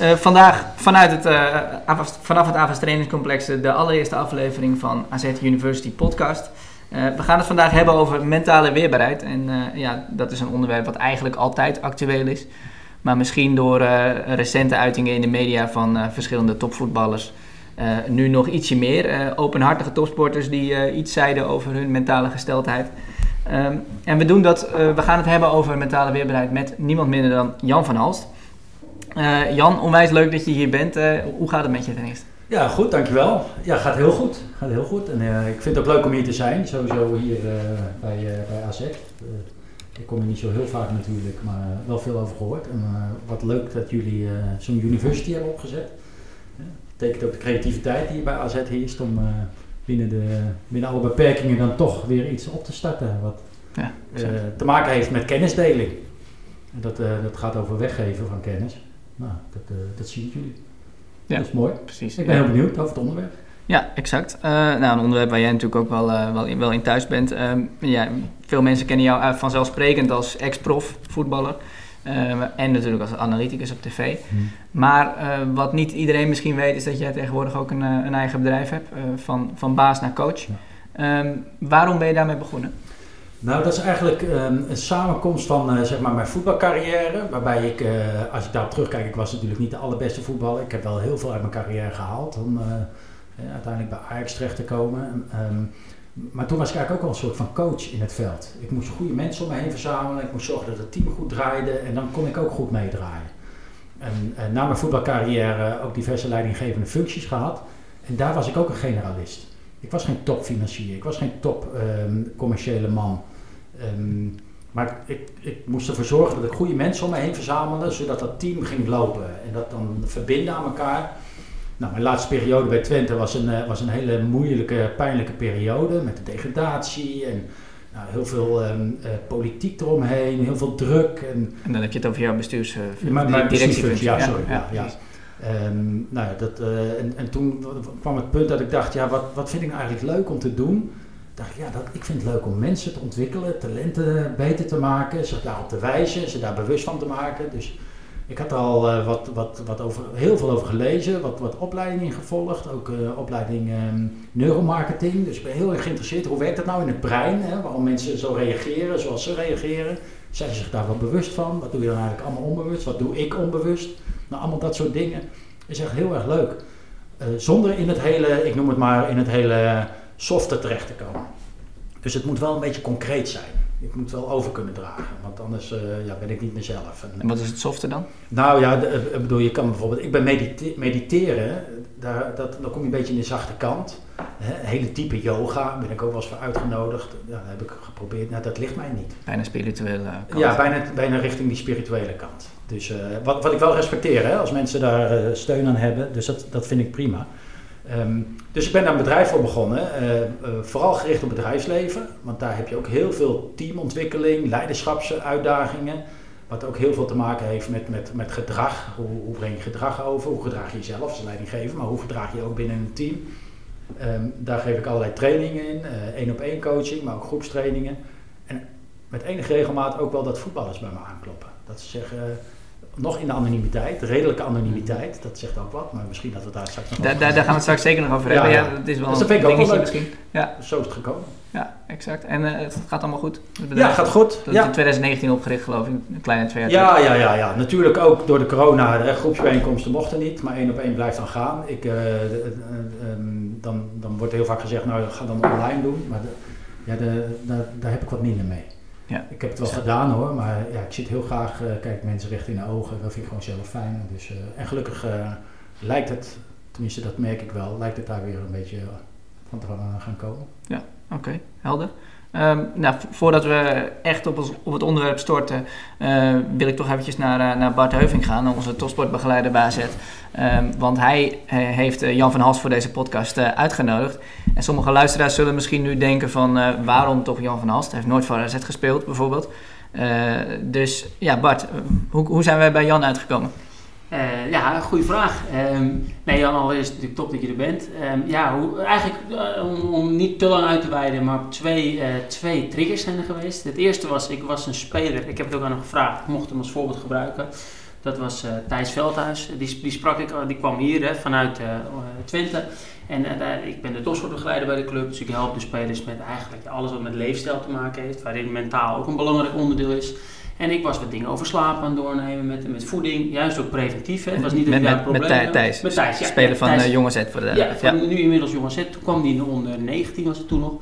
Uh, vandaag vanuit het, uh, vanaf het AVAS trainingscomplex de allereerste aflevering van AZ University podcast. We gaan het vandaag hebben over mentale weerbaarheid. En ja, dat is een onderwerp wat eigenlijk altijd actueel is. Maar misschien door recente uitingen in de media van verschillende topvoetballers nu nog ietsje meer. openhartige topsporters die iets zeiden over hun mentale gesteldheid. Um, en we doen dat, we gaan het hebben over mentale weerbaarheid met niemand minder dan Jan van Halst. Uh, Jan, onwijs leuk dat je hier bent. Uh, hoe gaat het met je ten eerste? Ja, goed, dankjewel. Ja, gaat heel goed. Gaat heel goed. En uh, ik vind het ook leuk om hier te zijn, sowieso hier bij, bij AZ. ik kom er niet zo heel vaak natuurlijk, maar wel veel over gehoord. En wat leuk dat jullie zo'n university hebben opgezet. Dat betekent ook de creativiteit die bij AZ heerst om binnen, de, binnen alle beperkingen dan toch weer iets op te starten. Wat ja, te maken heeft met kennisdeling. En dat, dat gaat over weggeven van kennis. Nou, dat, uh, dat zien jullie. Ja, dat is mooi. Precies. Ik ben heel benieuwd over het onderwerp. Ja, exact. Uh, nou, een onderwerp waar jij natuurlijk ook wel, uh, wel, in, wel in thuis bent. Uh, ja, veel mensen kennen jou vanzelfsprekend als ex-prof voetballer. en natuurlijk als analyticus op tv. Hmm. Maar wat niet iedereen misschien weet, is dat jij tegenwoordig ook een, een eigen bedrijf hebt. van, van baas naar coach. Ja. Um, waarom ben je daarmee begonnen? Nou, dat is eigenlijk um, een samenkomst van uh, zeg maar mijn voetbalcarrière. Waarbij ik, uh, als ik daarop terugkijk, ik was natuurlijk niet de allerbeste voetballer. Ik heb wel heel veel uit mijn carrière gehaald om uh, uiteindelijk bij Ajax terecht te komen. Um, maar toen was ik eigenlijk ook al een soort van coach in het veld. Ik moest goede mensen om me heen verzamelen. Ik moest zorgen dat het team goed draaide. En dan kon ik ook goed meedraaien. En, na mijn voetbalcarrière ook diverse leidinggevende functies gehad. En daar was ik ook een generalist. Ik was geen topfinancier, ik was geen top um, commerciële man. Um, maar ik, ik, moest ervoor zorgen dat ik goede mensen om me heen verzamelde, zodat dat team ging lopen en dat dan verbinden aan elkaar. Nou, mijn laatste periode bij Twente was een, uh, was een hele moeilijke, pijnlijke periode met de degradatie en nou, heel veel um, uh, politiek eromheen, heel veel druk. En, en dan heb je het over jouw bestuurs, uh, maar, maar directiefunctie. Ja, sorry. Ja, ja, ja. Um, nou ja, dat, en, en toen kwam het punt dat ik dacht, ja, wat, wat vind ik nou eigenlijk leuk om te doen? Dacht ik, ja, ik vind het leuk om mensen te ontwikkelen, talenten beter te maken, zich daarop te wijzen, ze daar bewust van te maken. Dus ik had er al uh, wat, wat, wat over, heel veel over gelezen, wat, wat opleidingen gevolgd, ook uh, opleiding um, neuromarketing. Dus ik ben heel erg geïnteresseerd, hoe werkt dat nou in het brein, hè? waarom mensen zo reageren zoals ze reageren. Zijn ze zich daar wel bewust van? Wat doe je dan eigenlijk allemaal onbewust? Wat doe ik onbewust? Nou, allemaal dat soort dingen is echt heel erg leuk. Uh, zonder in het hele, ik noem het maar, in het hele softer terecht te komen. Dus het moet wel een beetje concreet zijn. Ik moet wel over kunnen dragen, want anders uh, ja, ben ik niet mezelf. En, en, wat is het softer dan? Nou ja, de, ik bedoel, je kan bijvoorbeeld, ik ben medite mediteren, daar, dat, dan kom je een beetje in de zachte kant. He, hele diepe yoga, ben ik ook wel eens voor uitgenodigd. Ja, dat heb ik geprobeerd, nou dat ligt mij niet. Bijna spirituele kant. Ja, bijna, bijna richting die spirituele kant. Dus uh, wat, wat ik wel respecteer, hè, als mensen daar uh, steun aan hebben, dus dat, dat vind ik prima. Um, dus ik ben daar een bedrijf voor begonnen, uh, uh, vooral gericht op bedrijfsleven, want daar heb je ook heel veel teamontwikkeling, leiderschapsuitdagingen, wat ook heel veel te maken heeft met, met, met gedrag. Hoe, hoe breng je gedrag over? Hoe gedraag je jezelf als leidinggever, maar hoe gedraag je ook binnen een team? Um, daar geef ik allerlei trainingen in, één op één coaching, maar ook groepstrainingen. En met enige regelmaat ook wel dat voetballers bij me aankloppen. Dat ze zeggen, nog in de anonimiteit, redelijke anonimiteit, dat zegt ook wat, maar misschien dat we daar straks nog da, Daar gaan we het straks zeker nog over hebben. Ja, ja. dat is wel dus dat vind ik ook misschien. Ja. Zo is het gekomen. Ja, exact. En uh, het gaat allemaal goed? Het ja, gaat goed. Dat is in 2019 opgericht geloof ik, een kleine twee jaar ja, Ja, ja, ja. Natuurlijk ook door de corona, de groepsbijeenkomsten mochten niet, maar één op één blijft dan gaan. Ik, de, uh, um, dan, dan wordt heel vaak gezegd, nou ga dan online doen, maar de, ja, de, daar, daar heb ik wat minder mee. Ja. Ik heb het wel gedaan hoor, maar ja, ik zit heel graag, uh, kijk mensen recht in de ogen, dat vind ik gewoon zelf fijn. Dus, uh, en gelukkig uh, lijkt het, tenminste dat merk ik wel, lijkt het daar weer een beetje van te gaan komen. Ja, oké, okay. helder. Ehm, nou, voordat we echt op, ons, op het onderwerp storten, uh, wil ik toch eventjes naar, naar Bart Heuving gaan, onze topsportbegeleider bij. Um, want hij heeft Jan van Hals voor deze podcast uitgenodigd. En sommige luisteraars zullen misschien nu denken van waarom toch Jan van Hals? Hij heeft nooit voor AZ gespeeld bijvoorbeeld. dus ja, Bart, hoe, hoe zijn wij bij Jan uitgekomen? Uh, ja, goede vraag. Um, nee, Jan, allereerst natuurlijk top dat je er bent. Um, ja, hoe, eigenlijk uh, om, niet te lang uit te wijden, maar twee, uh, twee triggers zijn er geweest. Het eerste was, ik was een speler, ik heb het ook aan hem gevraagd, ik mocht hem als voorbeeld gebruiken. Dat was Thijs Veldhuis, die, die sprak ik, die kwam hier hè, vanuit Twente. En ik ben de topsportbegeleider bij de club, dus ik help de spelers met eigenlijk alles wat met leefstijl te maken heeft, waarin mentaal ook een belangrijk onderdeel is. En ik was wat dingen over slaap aan het doornemen, met, met voeding, juist ook preventief. Hè. Het was niet met, met, probleem. Met Thijs, met Thijs ja, speler van Thijs, uh, Jonge Z voor de Ja, van ja. nu inmiddels Jonge Z. Toen kwam de onder 19 was het toen nog.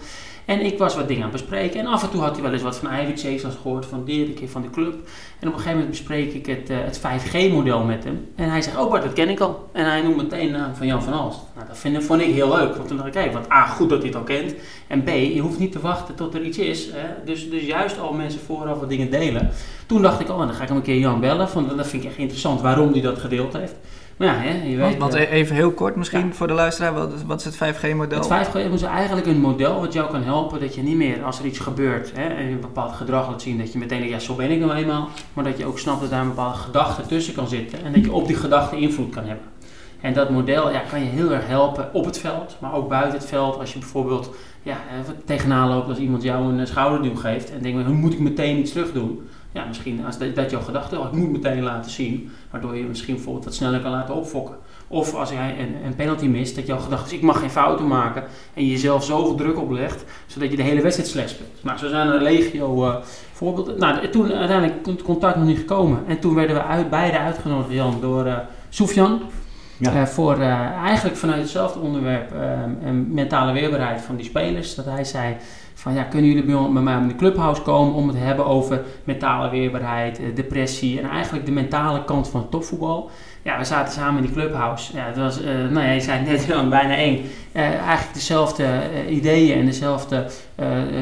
En ik was wat dingen aan het bespreken. En af en toe had hij wel eens wat van Ivy als gehoord, van keer van de club. En op een gegeven moment bespreek ik het, uh, het 5G-model met hem. En hij zegt, oh Bart, dat ken ik al. En hij noemt meteen de naam van Jan van Alst. Nou, dat vind, vond ik heel leuk. Want toen dacht ik, kijk, wat A, goed dat hij het al kent. En B, je hoeft niet te wachten tot er iets is. Hè. Dus, dus juist al mensen vooraf wat dingen delen. Toen dacht ik, oh, dan ga ik hem een keer Jan bellen. Want dat vind ik echt interessant waarom hij dat gedeeld heeft. Ja, hè, je weet, want, want even heel kort misschien ja. voor de luisteraar, wat, wat is het 5G-model? Het 5G is eigenlijk een model wat jou kan helpen dat je niet meer als er iets gebeurt hè, en je een bepaald gedrag laat zien, dat je meteen denkt, ja zo ben ik nou eenmaal, maar dat je ook snapt dat daar een bepaalde gedachte tussen kan zitten en dat je op die gedachte invloed kan hebben. En dat model ja, kan je heel erg helpen op het veld, maar ook buiten het veld. Als je bijvoorbeeld ja, tegenaan loopt als iemand jou een schouderduw geeft en denkt, hoe moet ik meteen iets terug doen? Ja, misschien als dat, dat jouw gedachte, ik moet meteen laten zien, waardoor je misschien bijvoorbeeld wat sneller kan laten opfokken. Of als jij een, een penalty mist, dat jouw gedachte is, ik mag geen fouten maken en je jezelf zoveel druk oplegt, zodat je de hele wedstrijd slecht speelt. Nou, zo zijn er legio uh, voorbeelden. Nou, toen uiteindelijk het contact nog niet gekomen en toen werden we uit, beide uitgenodigd, Jan, door uh, Sofian. Ja. Uh, voor uh, eigenlijk vanuit hetzelfde onderwerp uh, mentale weerbaarheid van die spelers. Dat hij zei van ja, kunnen jullie bij, mij in de clubhouse komen om het te hebben over mentale weerbaarheid, depressie en eigenlijk de mentale kant van topvoetbal. Ja, we zaten samen in die clubhouse. Ja, het was, nou ja, je zei net dan bijna één. eigenlijk dezelfde ideeën en dezelfde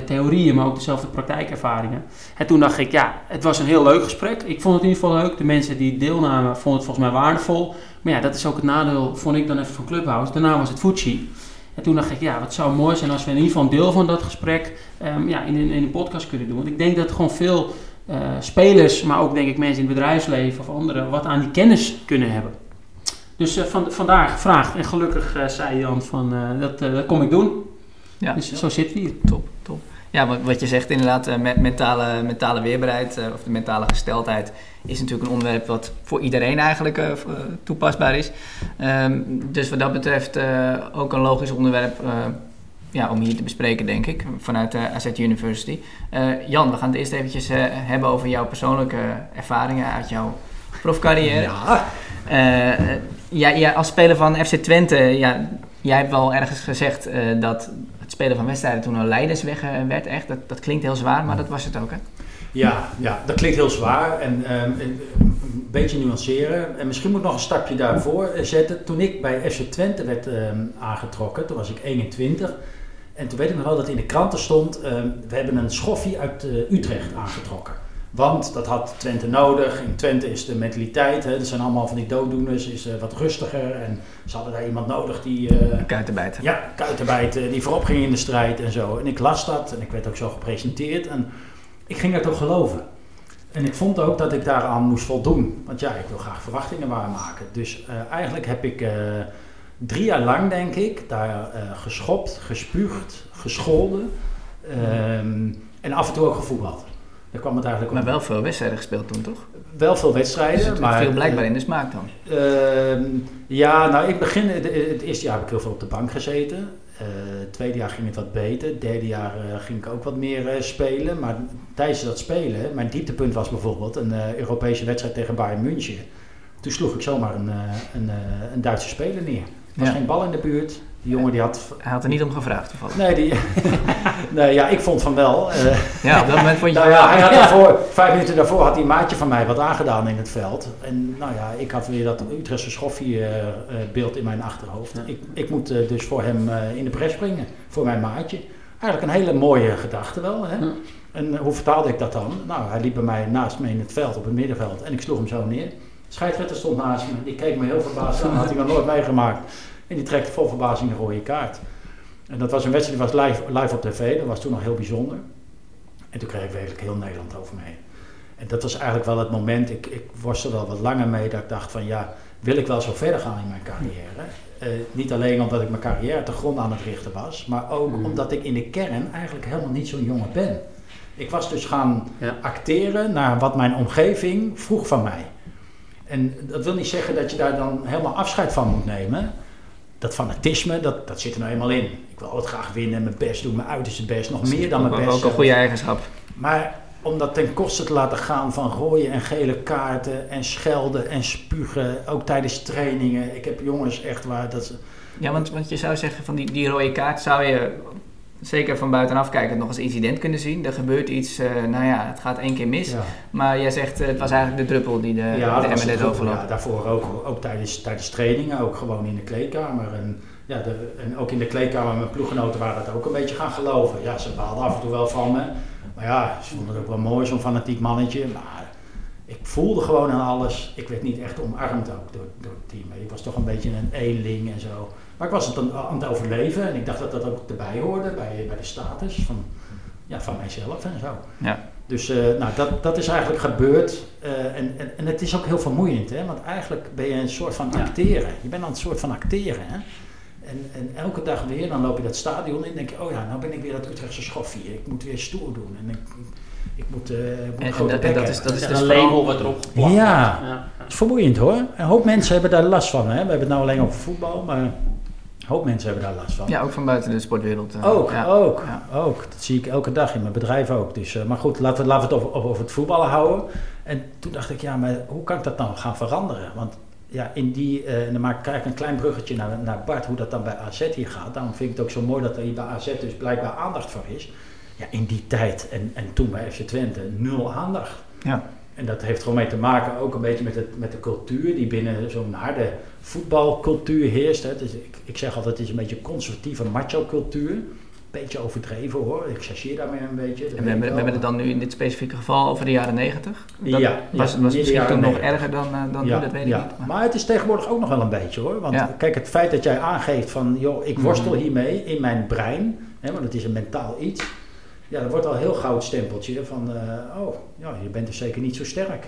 theorieën, maar ook dezelfde praktijkervaringen. En toen dacht ik, ja, het was een heel leuk gesprek. Ik vond het in ieder geval leuk. De mensen die deelnamen vonden het volgens mij waardevol. Maar ja, dat is ook het nadeel, vond ik dan even van Clubhouse. Daarna was het Fuji. En toen dacht ik, ja, wat zou mooi zijn als we in ieder geval een deel van dat gesprek um, ja, in, in een podcast kunnen doen. Want ik denk dat gewoon veel uh, spelers, maar ook denk ik mensen in het bedrijfsleven of anderen, wat aan die kennis kunnen hebben. Dus uh, van, vandaar gevraagd. En gelukkig uh, zei Jan van, dat, dat kom ik doen. Ja. Dus zo zit we hier. Top, top. Ja, wat, wat je zegt inderdaad, uh, mentale, mentale weerbaarheid uh, of de mentale gesteldheid is natuurlijk een onderwerp wat voor iedereen eigenlijk uh, toepasbaar is. Um, dus wat dat betreft ook een logisch onderwerp ja, om hier te bespreken, denk ik, vanuit de AZ University. Jan, we gaan het eerst eventjes hebben over jouw persoonlijke ervaringen uit jouw profcarrière. Ja. ja, ja, als speler van FC Twente, ja, jij hebt wel ergens gezegd dat het spelen van wedstrijden toen een leidersweg werd. Echt. Dat, dat klinkt heel zwaar, maar dat was het ook, hè? Ja, ja dat klinkt heel zwaar. En um, een beetje nuanceren. En misschien moet ik nog een stapje daarvoor eh, zetten. Toen ik bij FC Twente werd um, aangetrokken, toen was ik 21. En toen weet ik nog wel dat in de kranten stond: um, we hebben een schoffie uit uh, Utrecht aangetrokken. Want dat had Twente nodig. In Twente is de mentaliteit, hè, er zijn allemaal van die dooddoeners, is uh, wat rustiger. En ze hadden daar iemand nodig die... Uh. Ja, kuitenbijten, die voorop ging in de strijd en zo. En ik las dat en ik werd ook zo gepresenteerd. En ik ging dat ook geloven. En ik vond ook dat ik daaraan moest voldoen. Want ja, ik wil graag verwachtingen waarmaken. Dus uh, eigenlijk heb ik drie jaar lang, denk ik, daar geschopt, gespuugd, gescholden. Um, en af en toe ook gevoetbald. Daar kwam het eigenlijk Maar wel veel wedstrijden gespeeld toen, toch? Wel veel wedstrijden. Dus maar veel blijkbaar in de smaak dan? Uh, ja, nou ik begin, het, eerste jaar heb ik heel veel op de bank gezeten. Uh, het tweede jaar ging het wat beter. Het derde jaar uh, ging ik ook wat meer spelen. Maar tijdens dat spelen, mijn dieptepunt was bijvoorbeeld een Europese wedstrijd tegen Bayern München. Toen sloeg ik zomaar een, een, een Duitse speler neer. Er was ja. geen bal in de buurt. Die jongen die had... Hij had er niet om gevraagd toevallig. Nee, die... nee ja, ik vond van wel. Uh, ja, op dat moment vond je nou, ja, hij had daarvoor, vijf minuten daarvoor had die maatje van mij wat aangedaan in het veld. En nou ja, ik had weer dat Utrechtse schoffie uh, beeld in mijn achterhoofd. Ja. Ik, ik moet uh, dus voor hem in de pres springen, voor mijn maatje. eigenlijk een hele mooie gedachte wel. Hè? Ja. En hoe vertaalde ik dat dan? Nou, hij liep bij mij naast me in het veld, op het middenveld. En ik sloeg hem zo neer. Scheidsrechter stond naast me. Die keek me heel verbaasd aan. had hij nog nooit meegemaakt. En die trekt vol verbazing een rode kaart. En dat was een wedstrijd die was live, live op tv. Dat was toen nog heel bijzonder. En toen kreeg ik werkelijk heel Nederland over me heen. En dat was eigenlijk wel het moment. Ik, ik worstel wel wat langer mee dat ik dacht van ja, wil ik wel zo verder gaan in mijn carrière? Eh, niet alleen omdat ik mijn carrière te grond aan het richten was, maar ook Mm. omdat ik in de kern eigenlijk helemaal niet zo'n jongen ben. Ik was dus gaan Ja. acteren naar wat mijn omgeving vroeg van mij. En dat wil niet zeggen dat je daar dan helemaal afscheid van moet nemen. Dat fanatisme, dat, dat zit er nou eenmaal in. Ik wil altijd graag winnen, mijn best doen, mijn uiterste best, nog meer dan mijn best. Ook een goede eigenschap. Maar om dat ten koste te laten gaan van rode en gele kaarten en schelden en spugen, ook tijdens trainingen. Ik heb jongens echt waar dat ze... Ja, want, want je zou zeggen van die, die rode kaart zou je zeker van buitenaf kijken nog als incident kunnen zien. Er gebeurt iets, eh, nou ja, het gaat één keer mis. Ja, Maar jij zegt eh, het was eigenlijk de druppel die de, ja, de het overlopen. ja daarvoor ook, ook tijdens, tijdens trainingen, ook gewoon in de kleedkamer. En, ja, de, en ook in de kleedkamer, mijn ploeggenoten waren dat ook een beetje gaan geloven. Ja, ze baalden af en toe wel van me. Maar ja, ze vonden het ook wel mooi, zo'n fanatiek mannetje. Maar ik voelde gewoon aan alles. Ik werd niet echt omarmd ook door, door het team. Ik was toch een beetje een eenling en zo. Maar ik was het aan, aan het overleven en ik dacht dat dat ook erbij hoorde bij, bij de status van, ja, van mijzelf en zo. Ja. Dus eh, nou, dat, dat is eigenlijk gebeurd. eh, en, en, en het is ook heel vermoeiend, hè? want eigenlijk ben je een soort van Ja. acteren. Je bent aan het soort van acteren. Hè? En, en elke dag weer, dan loop je dat stadion in en denk je, oh ja, nou ben ik weer dat Utrechtse schoffie. Ik moet weer stoer doen en ik, ik moet, eh, ik moet En- een grote en dat- dat is- dat is Dat dus een label wat erop geplakt Ja. ja. Het is vermoeiend hoor. Een hoop mensen hebben daar last van. Hè? We hebben het nou alleen over voetbal, maar een hoop mensen hebben daar last van. Ja, ook van buiten de sportwereld. eh, Ook, ja. ook, Ja. ook. Dat zie ik elke dag in mijn bedrijf ook. Dus, eh, maar goed, laten we, laten we het over, over het voetballen houden. En toen dacht ik, ja, maar hoe kan ik dat nou gaan veranderen? Want ja, in die, eh, en dan maak ik eigenlijk een klein bruggetje naar, naar Bart, hoe dat dan bij AZ hier gaat. Daarom vind ik het ook zo mooi dat er hier bij AZ dus blijkbaar aandacht voor is. Ja, in die tijd en, en toen bij FC Twente, nul aandacht. Ja. En dat heeft gewoon mee te maken ook een beetje met, het, met de cultuur die binnen zo'n harde voetbalcultuur heerst. Hè. Dus ik, ik zeg altijd, het is een beetje conservatieve macho cultuur. Beetje overdreven hoor, ik chargeer daarmee een beetje. En we, we hebben het dan nu in dit specifieke geval over de jaren negentig. Ja, was, ja, was misschien toen nog 90. erger dan, eh, dan nu, dat weet ik ja. niet. Maar, Maar het is tegenwoordig ook nog wel een beetje hoor. Want kijk, het feit dat jij aangeeft van, joh, ik worstel Mhm. hiermee in mijn brein, hè, want het is een mentaal iets. Ja, dat wordt al heel goud stempeltje van, eh, oh, ja, je bent dus zeker niet zo sterk.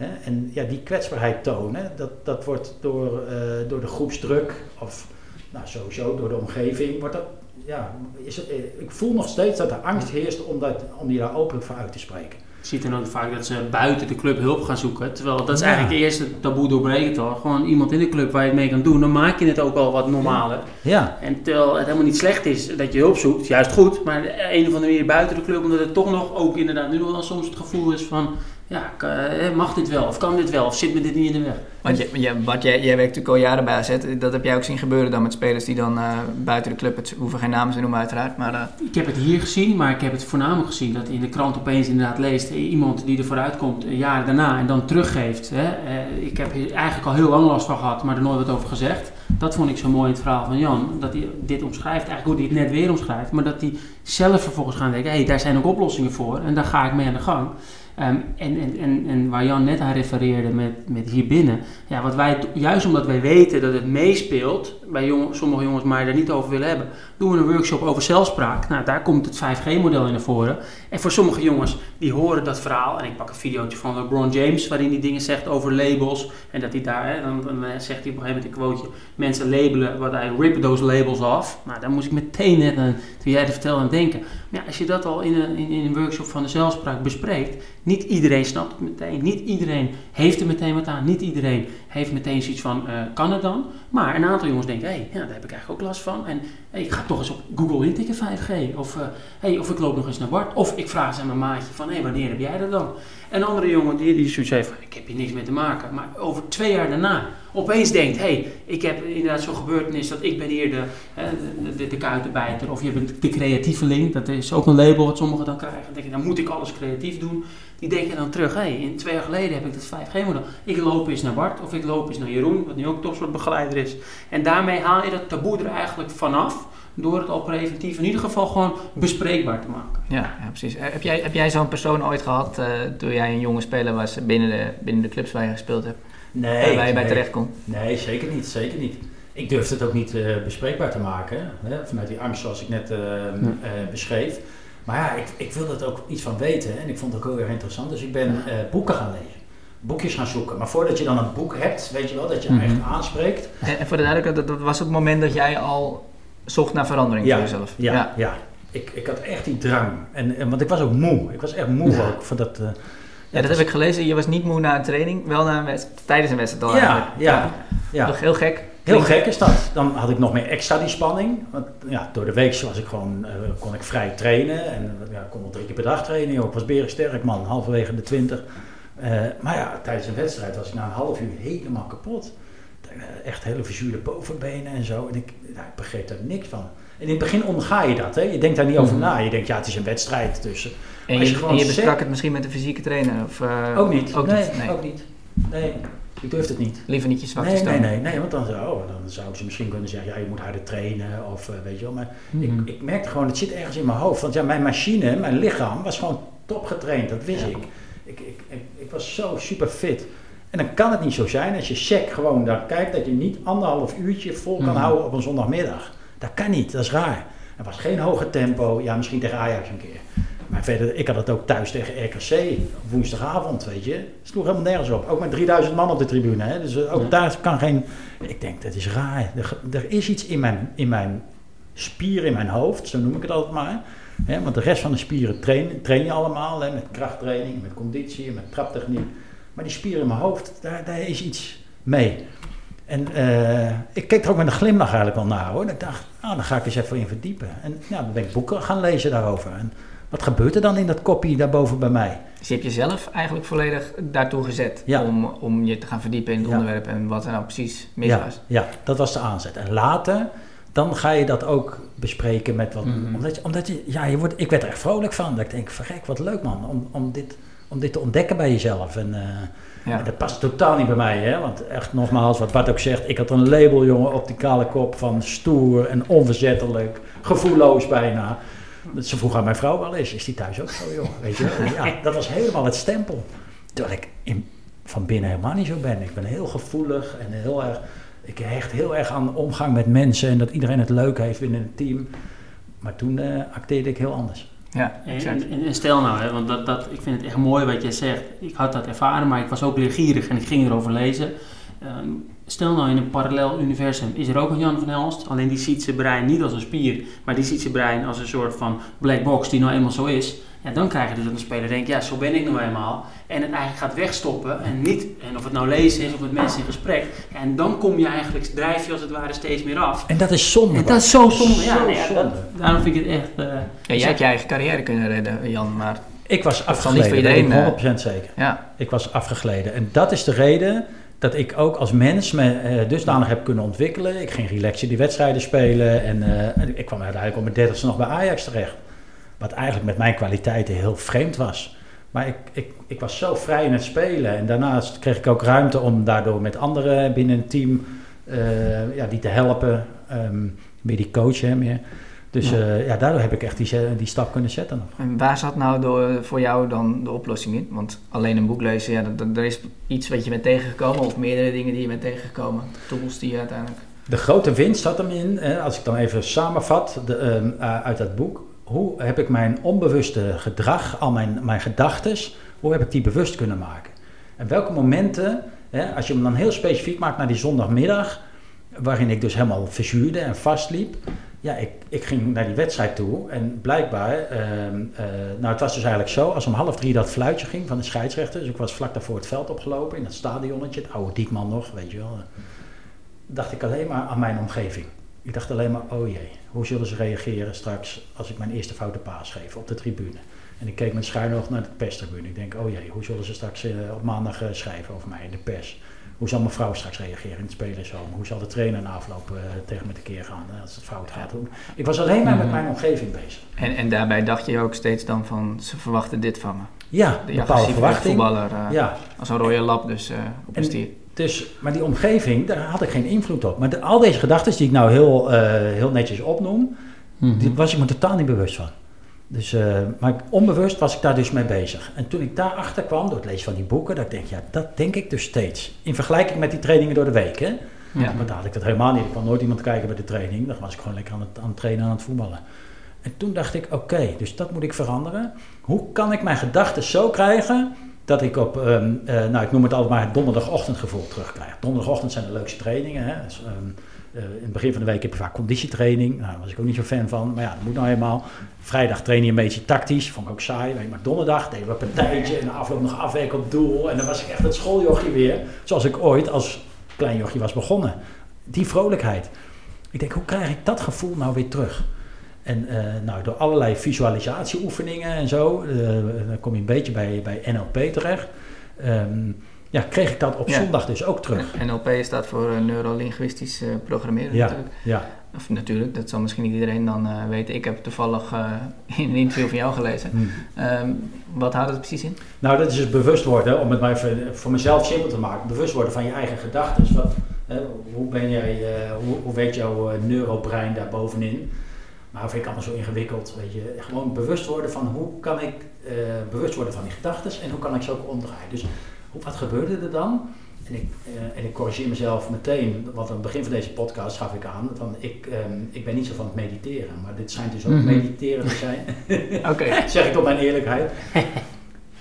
Hè? En ja, die kwetsbaarheid tonen, dat, dat wordt door, eh, door de groepsdruk of nou, sowieso door de omgeving, wordt dat, ja, is eh, ik voel nog steeds dat er angst heerst om, dat, om je daar openlijk voor uit te spreken. Je ziet dan ook vaak dat ze buiten de club hulp gaan zoeken. Terwijl dat is Ja. eigenlijk de eerste taboe doorbrekend al. Gewoon iemand in de club waar je het mee kan doen. Dan maak je het ook al wat normaler. Ja, En terwijl het helemaal niet slecht is dat je hulp zoekt, juist goed. Maar een of andere manier buiten de club, omdat het toch nog ook inderdaad nu wel soms het gevoel is van... Ja, k- eh, mag dit wel? Of kan dit wel? Of zit me dit niet in de weg? want je, je, Bart, jij, jij werkt natuurlijk al jaren bij AZ. Dat heb jij ook zien gebeuren dan met spelers die dan eh, buiten de club, het hoeven geen namen te noemen uiteraard, maar eh, Ik heb het hier gezien, maar ik heb het voornamelijk gezien dat in de krant opeens inderdaad leest eh, iemand die er vooruit komt een jaar daarna en dan teruggeeft. Hè. Eh, ik heb hier eigenlijk al heel lang last van gehad, maar er nooit wat over gezegd. Dat vond ik zo mooi in het verhaal van Jan, dat hij dit omschrijft, eigenlijk hoe hij het net weer omschrijft, maar dat hij zelf vervolgens gaat denken, hé, hey, daar zijn ook oplossingen voor en daar ga ik mee aan de gang. Ehm, en, en, en, en waar Jan net aan refereerde met, met hier binnen, ja, wat wij, juist omdat wij weten dat het meespeelt bij sommige jongens, maar er niet over willen hebben, doen we een workshop over zelfspraak. Nou, daar komt het 5G-model in naar voren. En voor sommige jongens, die horen dat verhaal. En ik pak een videootje van LeBron James, waarin hij dingen zegt over labels. En dat hij daar, hè, dan, eh, zegt hij op een gegeven moment een quoteje, mensen labelen, wat hij rip those labels off. Nou, daar moest ik meteen net, aan, toen jij dat vertelde, aan denken. Ja, als je dat al in een, in, in een workshop van de zelfspraak bespreekt, niet iedereen snapt het meteen. Niet iedereen heeft er meteen wat aan. Niet iedereen heeft meteen zoiets van, eh, kan het dan? Maar een aantal jongens denken, hé, hey, ja, daar heb ik eigenlijk ook last van. En ik ga toch eens op Google intikken 5G. Of, eh, hey, of ik loop nog eens naar Bart. Of ik vraag eens aan mijn maatje van, hé, hey, wanneer heb jij dat dan? En een andere jongen die, die zoiets heeft van, ik heb hier niks mee te maken. Maar over twee jaar daarna opeens denkt, hé, hey, ik heb inderdaad zo'n gebeurtenis dat ik ben hier de, de, de, de kuitenbijter. Of je bent de creatieveling. Dat is ook een label wat sommigen dan krijgen. Denk dan moet ik alles creatief doen. Die denken dan terug, hé, hey, in twee jaar geleden heb ik dat 5G-model. Ik loop eens naar Bart of ik loop eens naar Jeroen, wat nu ook topsportbegeleider is. En daarmee haal je dat taboe er eigenlijk vanaf. door het al preventief in ieder geval gewoon bespreekbaar te maken. Ja, ja precies. Eh, Heb jij, heb jij zo'n persoon ooit gehad eh, toen jij een jonge speler was binnen de, binnen de clubs waar je gespeeld hebt? Nee, waar je bij nee. terecht kon? Nee, zeker niet, zeker niet. Ik durfde het ook niet eh, bespreekbaar te maken, hè, vanuit die angst zoals ik net eh, eh, beschreef. Maar ja, ik, ik wilde er ook iets van weten en ik vond het ook heel erg interessant. Dus ik ben eh, boeken gaan lezen, boekjes gaan zoeken. Maar voordat je dan een boek hebt, weet je wel, dat je hem Mhm. echt aanspreekt. En, en voor de duidelijkheid, dat, was het moment dat jij al zocht naar verandering Ja, voor jezelf. Ja, ja. Ik, ik had echt die drang. En, en, want ik was ook moe. Ik was echt moe Ja. ook. Voor dat, eh, Ja, dat heb ik gelezen. Je was niet moe na een training, wel na een wedstrijd, tijdens een wedstrijd Ja, eigenlijk. ja, ja. Toch heel gek. Heel gek is dat. Dan had ik nog meer extra die spanning. Want ja, door de week was ik gewoon, eh, kon ik vrij trainen. En eh, ja, ik kon wel drie keer per dag trainen. joh. Ik was berensterk man, halverwege de twintig. Eh, maar ja, tijdens een wedstrijd was ik na een half uur helemaal kapot. Echt hele verzuurde bovenbenen en zo. En ik, ja, ik begreep daar niks van. En in het begin onderga je dat. Hè? Je denkt daar niet over Mhm. na. Je denkt, ja, het is een wedstrijd. Dus En je, je je besprak het misschien met de fysieke trainer? Of, ook niet. Ook nee, niet. Nee. ook niet. Nee, ik durfde het niet. Liever niet je zwakte Nee, nee, nee, nee, want dan, zou- oh, dan zouden ze misschien kunnen zeggen, ja, je moet harder trainen of eh, weet je wel. Maar Mhm. ik, ik merkte gewoon, het zit ergens in mijn hoofd. Want ja, mijn machine, mijn lichaam was gewoon top getraind, dat wist Ja. ik. Ik, ik, ik. ik was zo super fit. En dan kan het niet zo zijn als je check gewoon daar kijkt dat je niet anderhalf uurtje vol kan Mhm. houden op een zondagmiddag. Dat kan niet, dat is raar. Er was geen hoge tempo, ja, misschien tegen Ajax een keer. Maar verder, ik had het ook thuis tegen RKC op woensdagavond, weet je. Het sloeg helemaal nergens op. Ook met 3000 man op de tribune, hè. Dus eh, ook Ja. daar kan geen... Ik denk, dat is raar. Er, er is iets in mijn, in mijn spier, in mijn hoofd, zo noem ik het altijd maar. Hè, want de rest van de spieren train, train je allemaal, hè, met krachttraining, met conditie, met traptechniek. Maar die spier in mijn hoofd, daar, daar is iets mee. En eh, ik keek er ook met een glimlach eigenlijk wel naar hoor. En ik dacht, nou, dan ga ik eens even in verdiepen. En nou, dan ben ik boeken gaan lezen daarover. En wat gebeurt er dan in dat kopie daarboven bij mij? Dus je hebt jezelf eigenlijk volledig daartoe gezet Ja. om, om je te gaan verdiepen in het Ja. onderwerp en wat er nou precies mis ja, was. ja, dat was de aanzet. En later, dan ga je dat ook bespreken met wat... Mhm. Omdat, je, omdat je, ja, je wordt, ik werd er echt vrolijk van. Dat ik denk, verrek, wat leuk man, om, om, dit, om dit te ontdekken bij jezelf. En, eh, en dat past totaal niet bij mij, hè. Want echt nogmaals, wat Bart ook zegt, ik had een label, jongen, op die kale kop van stoer en onverzettelijk, gevoelloos bijna. Dat Ze vroeg aan mijn vrouw wel eens, is die thuis ook zo, joh? Weet je? Ja, dat was helemaal het stempel. Terwijl ik in, van binnen helemaal niet zo ben. Ik ben heel gevoelig en heel erg... Ik hecht heel erg aan de omgang met mensen en dat iedereen het leuk heeft binnen het team. Maar toen eh, acteerde ik heel anders. Ja, En, exact. en, en stel nou, hè, want dat, dat, ik vind het echt mooi wat jij zegt. Ik had dat ervaren, maar ik was ook leergierig en ik ging erover lezen. Ehm, stel nou in een parallel universum is er ook een Jan van Helst. Alleen die ziet zijn brein niet als een spier, maar die ziet zijn brein als een soort van black box die nou eenmaal zo is. Ja, dan krijg je dus dat een speler denkt, ja, zo ben ik nou eenmaal. En het eigenlijk gaat wegstoppen en niet, en of het nou lezen is of met mensen in gesprek. En dan kom je eigenlijk, drijf je als het ware steeds meer af. En dat is zonde. En dat is zo zonde. Ja, nee, ja, dat, daarom vind ik het echt... eh, Ja, jij hebt je eigen carrière kunnen redden, Jan, maar Ik was zal niet afgegleden, voor dat iedereen, weet ik 100% zeker. ja, Ik was afgegleden. En dat is de reden dat ik ook als mens me eh, dusdanig heb kunnen ontwikkelen. Ik ging relaxen die wedstrijden spelen. En eh, ik kwam uiteindelijk op mijn dertigste nog bij Ajax terecht. Wat eigenlijk met mijn kwaliteiten heel vreemd was. Maar ik, ik, ik was zo vrij in het spelen. En daarnaast kreeg ik ook ruimte om daardoor met anderen binnen een team eh, ja, die te helpen. ehm meer die coach hè, meer. Dus Ja. ja. daardoor heb ik echt die, die stap kunnen zetten. En waar zat nou door, voor jou dan de oplossing in? Want alleen een boek lezen, ja, er is iets wat je bent tegengekomen of meerdere dingen die je bent tegengekomen. Tools die je uiteindelijk... De grote winst zat hem in, hè, als ik dan even samenvat de, ehm, eh, uit dat boek. Hoe heb ik mijn onbewuste gedrag, al mijn, mijn gedachten, hoe heb ik die bewust kunnen maken? En welke momenten, hè, als je hem dan heel specifiek maakt naar die zondagmiddag, waarin ik dus helemaal verzuurde en vastliep. Ja, ik, ik ging naar die wedstrijd toe en blijkbaar, ehm, eh, nou het was dus eigenlijk zo, als om half drie dat fluitje ging van de scheidsrechter, dus ik was vlak daarvoor het veld opgelopen in dat stadionnetje, het oude Diekman nog, weet je wel, dacht ik alleen maar aan mijn omgeving. Ik dacht alleen maar, oh jee, hoe zullen ze reageren straks als ik mijn eerste foute paas geef op de tribune? En ik keek met schuin oog naar de perstribune. Ik denk, oh jee, hoe zullen ze straks eh, op maandag eh, schrijven over mij in de pers? Hoe zal mijn vrouw straks reageren in het spelershome? Hoe zal de trainer na afloop eh, tegen me tekeer gaan eh, als het fout gaat? Ik was alleen maar met Mhm. mijn omgeving bezig. En, en daarbij dacht je ook steeds dan van, ze verwachten dit van me. Ja, De bepaalde verwachting. voetballer, eh, Ja, als een rode lap dus eh, op een En- stier. Dus, maar die omgeving, daar had ik geen invloed op. Maar de- al deze gedachten die ik nou heel, eh, heel netjes opnoem, Mhm. Die was ik me totaal niet bewust van. Dus, eh, maar onbewust was ik daar dus mee bezig. En toen ik daarachter kwam, door het lezen van die boeken, dat ik denk, ja, dat denk ik dus steeds. In vergelijking met die trainingen door de week, hè. Ja. Maar daar had ik dat helemaal niet. Ik kwam nooit iemand kijken bij de training. Dan was ik gewoon lekker aan het, aan het trainen, aan het voetballen. En toen dacht ik, oké, dus dat moet ik veranderen. Hoe kan ik mijn gedachten zo krijgen dat ik op, ehm, eh, nou ik noem het altijd maar het donderdagochtendgevoel terugkrijg. Donderdagochtend zijn de leukste trainingen. Hè? Dus, eh, in het begin van de week heb je vaak conditietraining. Nou, daar was ik ook niet zo fan van. Maar ja, dat moet nou eenmaal. Vrijdag train je een beetje tactisch. Vond ik ook saai. Maar donderdag deden we een partijtje. En de afloop nog afwerken op doel. En dan was ik echt het schooljochie weer. Zoals ik ooit als klein jochie was begonnen. Die vrolijkheid. Ik denk, hoe krijg ik dat gevoel nou weer terug? En eh, nou, door allerlei visualisatieoefeningen en zo, eh, dan kom je een beetje bij, bij NLP terecht. Ehm, ja, kreeg ik dat op Ja. zondag dus ook terug. NLP staat voor eh, neurolinguistisch eh, programmeren Ja, natuurlijk. ja. Of natuurlijk, dat zal misschien niet iedereen dan eh, weten. Ik heb toevallig in een interview van jou gelezen. Hm. Ehm, wat houdt het precies in? Nou, dat is dus bewust worden, om het maar even voor mezelf simpel te maken. Bewust worden van je eigen gedachten. Wat, hè, hoe, ben jij, hoe, hoe weet jouw neurobrein daar bovenin? Maar vind ik allemaal zo ingewikkeld. Weet je. Gewoon bewust worden van hoe kan ik bewust worden van die gedachten en hoe kan ik ze ook omdraaien. Dus wat gebeurde er dan? En ik, eh, en ik corrigeer mezelf meteen, want aan het begin van deze podcast gaf ik aan, van ik, ehm, ik ben niet zo van het mediteren, maar dit schijnt dus ook Mhm. mediteren te zijn. Oké. zeg ik op mijn eerlijkheid.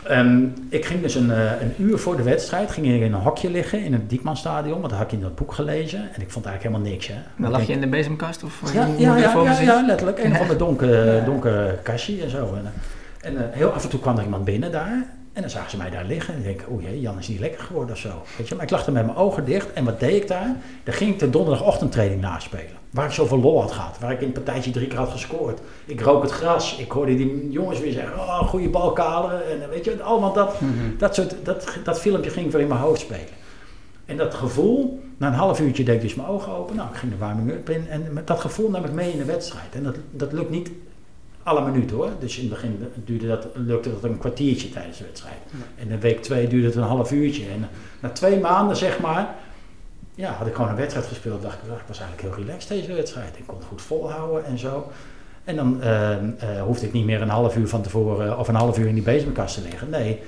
Ehm, ik ging dus een, eh, een uur voor de wedstrijd ging ik in een hokje liggen in het Diekmanstadion, want dat had ik in dat boek gelezen en ik vond eigenlijk helemaal niks. Hè. Dan Ik lag je in de bezemkast? Of ja, ja, ja, ja, ja, letterlijk. Een van de donker, Ja. donker kastje en zo. En, eh, en heel af en toe kwam er iemand binnen daar. En dan zagen ze mij daar liggen. En ik denk, oeh jee, Jan is niet lekker geworden of zo. Weet je? Maar ik lag er met mijn ogen dicht. En wat deed ik daar? Dan ging ik de donderdagochtendtraining naspelen. Waar ik zoveel lol had gehad. Waar ik in het partijtje drie keer had gescoord. Ik rook het gras. Ik hoorde die jongens weer zeggen, oh, goede bal kalen. En weet je, allemaal dat, Mhm. dat, soort, dat, dat filmpje ging weer in mijn hoofd spelen. En dat gevoel, na een half uurtje deed ik dus mijn ogen open. Nou, ik ging de warming-up in. En met dat gevoel nam ik mee in de wedstrijd. En dat, dat lukt niet alle minuten hoor. Dus in het begin duurde dat, lukte dat een kwartiertje tijdens de wedstrijd. En in week twee duurde het een half uurtje. En na twee maanden zeg maar, ja, had ik gewoon een wedstrijd gespeeld. Dacht ik, "Ah, ik was eigenlijk heel relaxed deze wedstrijd. Ik kon het goed volhouden en zo. En dan eh, hoefde ik niet meer een half uur van tevoren of een half uur in die bezemkast te liggen. Nee,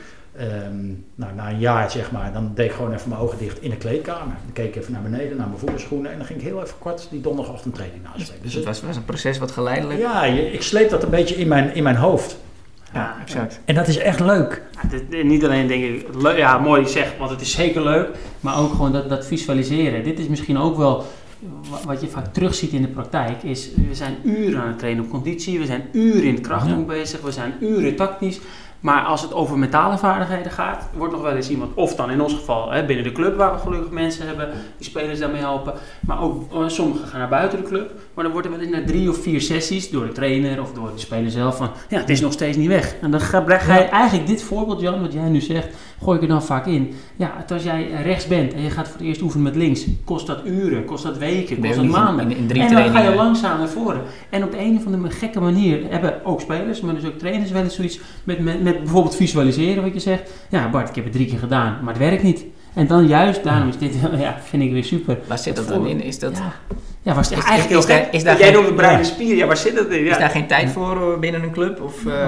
ehm, nou, na een jaar zeg maar, dan deed ik gewoon even mijn ogen dicht in de kleedkamer. Dan keek ik even naar beneden, naar mijn voederschoenen. En dan ging ik heel even kort die donderdagochtendtraining naspelen. Dus het was, was een proces wat geleidelijk... ja, je- ik sleep dat een beetje in mijn, in mijn hoofd. Ja, exact. En dat is echt leuk. Ja, dit- niet alleen denk ik, le- ja mooi zeg, want het is zeker leuk, maar ook gewoon dat, dat visualiseren. Dit is misschien ook wel wa- wat je vaak terugziet in de praktijk, is we zijn uren aan het trainen op conditie, we zijn uren in het krachtboek bezig, we zijn uren tactisch. Maar als het over mentale vaardigheden gaat, wordt nog wel eens iemand, of dan in ons geval hè, binnen de club waar we gelukkig mensen hebben die spelers daarmee helpen, maar ook eh, sommigen gaan naar buiten de club, maar dan wordt er wel eens na drie of vier sessies door de trainer of door de speler zelf van, ja het is nog steeds niet weg. En dan ga, ga je eigenlijk dit voorbeeld Jan, wat jij nu zegt, gooi ik er dan vaak in. Ja, als jij rechts bent en je gaat voor het eerst oefenen met links, kost dat uren, kost dat weken, kost dat maanden. in, in drie en dan ga je langzaam naar voren. En op de een of andere gekke manier hebben ook spelers, maar dus ook trainers wel eens zoiets met, met, met bijvoorbeeld visualiseren wat je zegt. Ja Bart, ik heb het drie keer gedaan, maar het werkt niet. En dan juist, daarom is dit, ja, vind ik weer super. Waar zit dat dan in? Is, dat, Ja, ja was, is- eigenlijk is daar- gek. is daar Jij noemt het en spier, ja waar zit dat in? Ja. is daar geen tijd voor eh, binnen een club? Of, eh,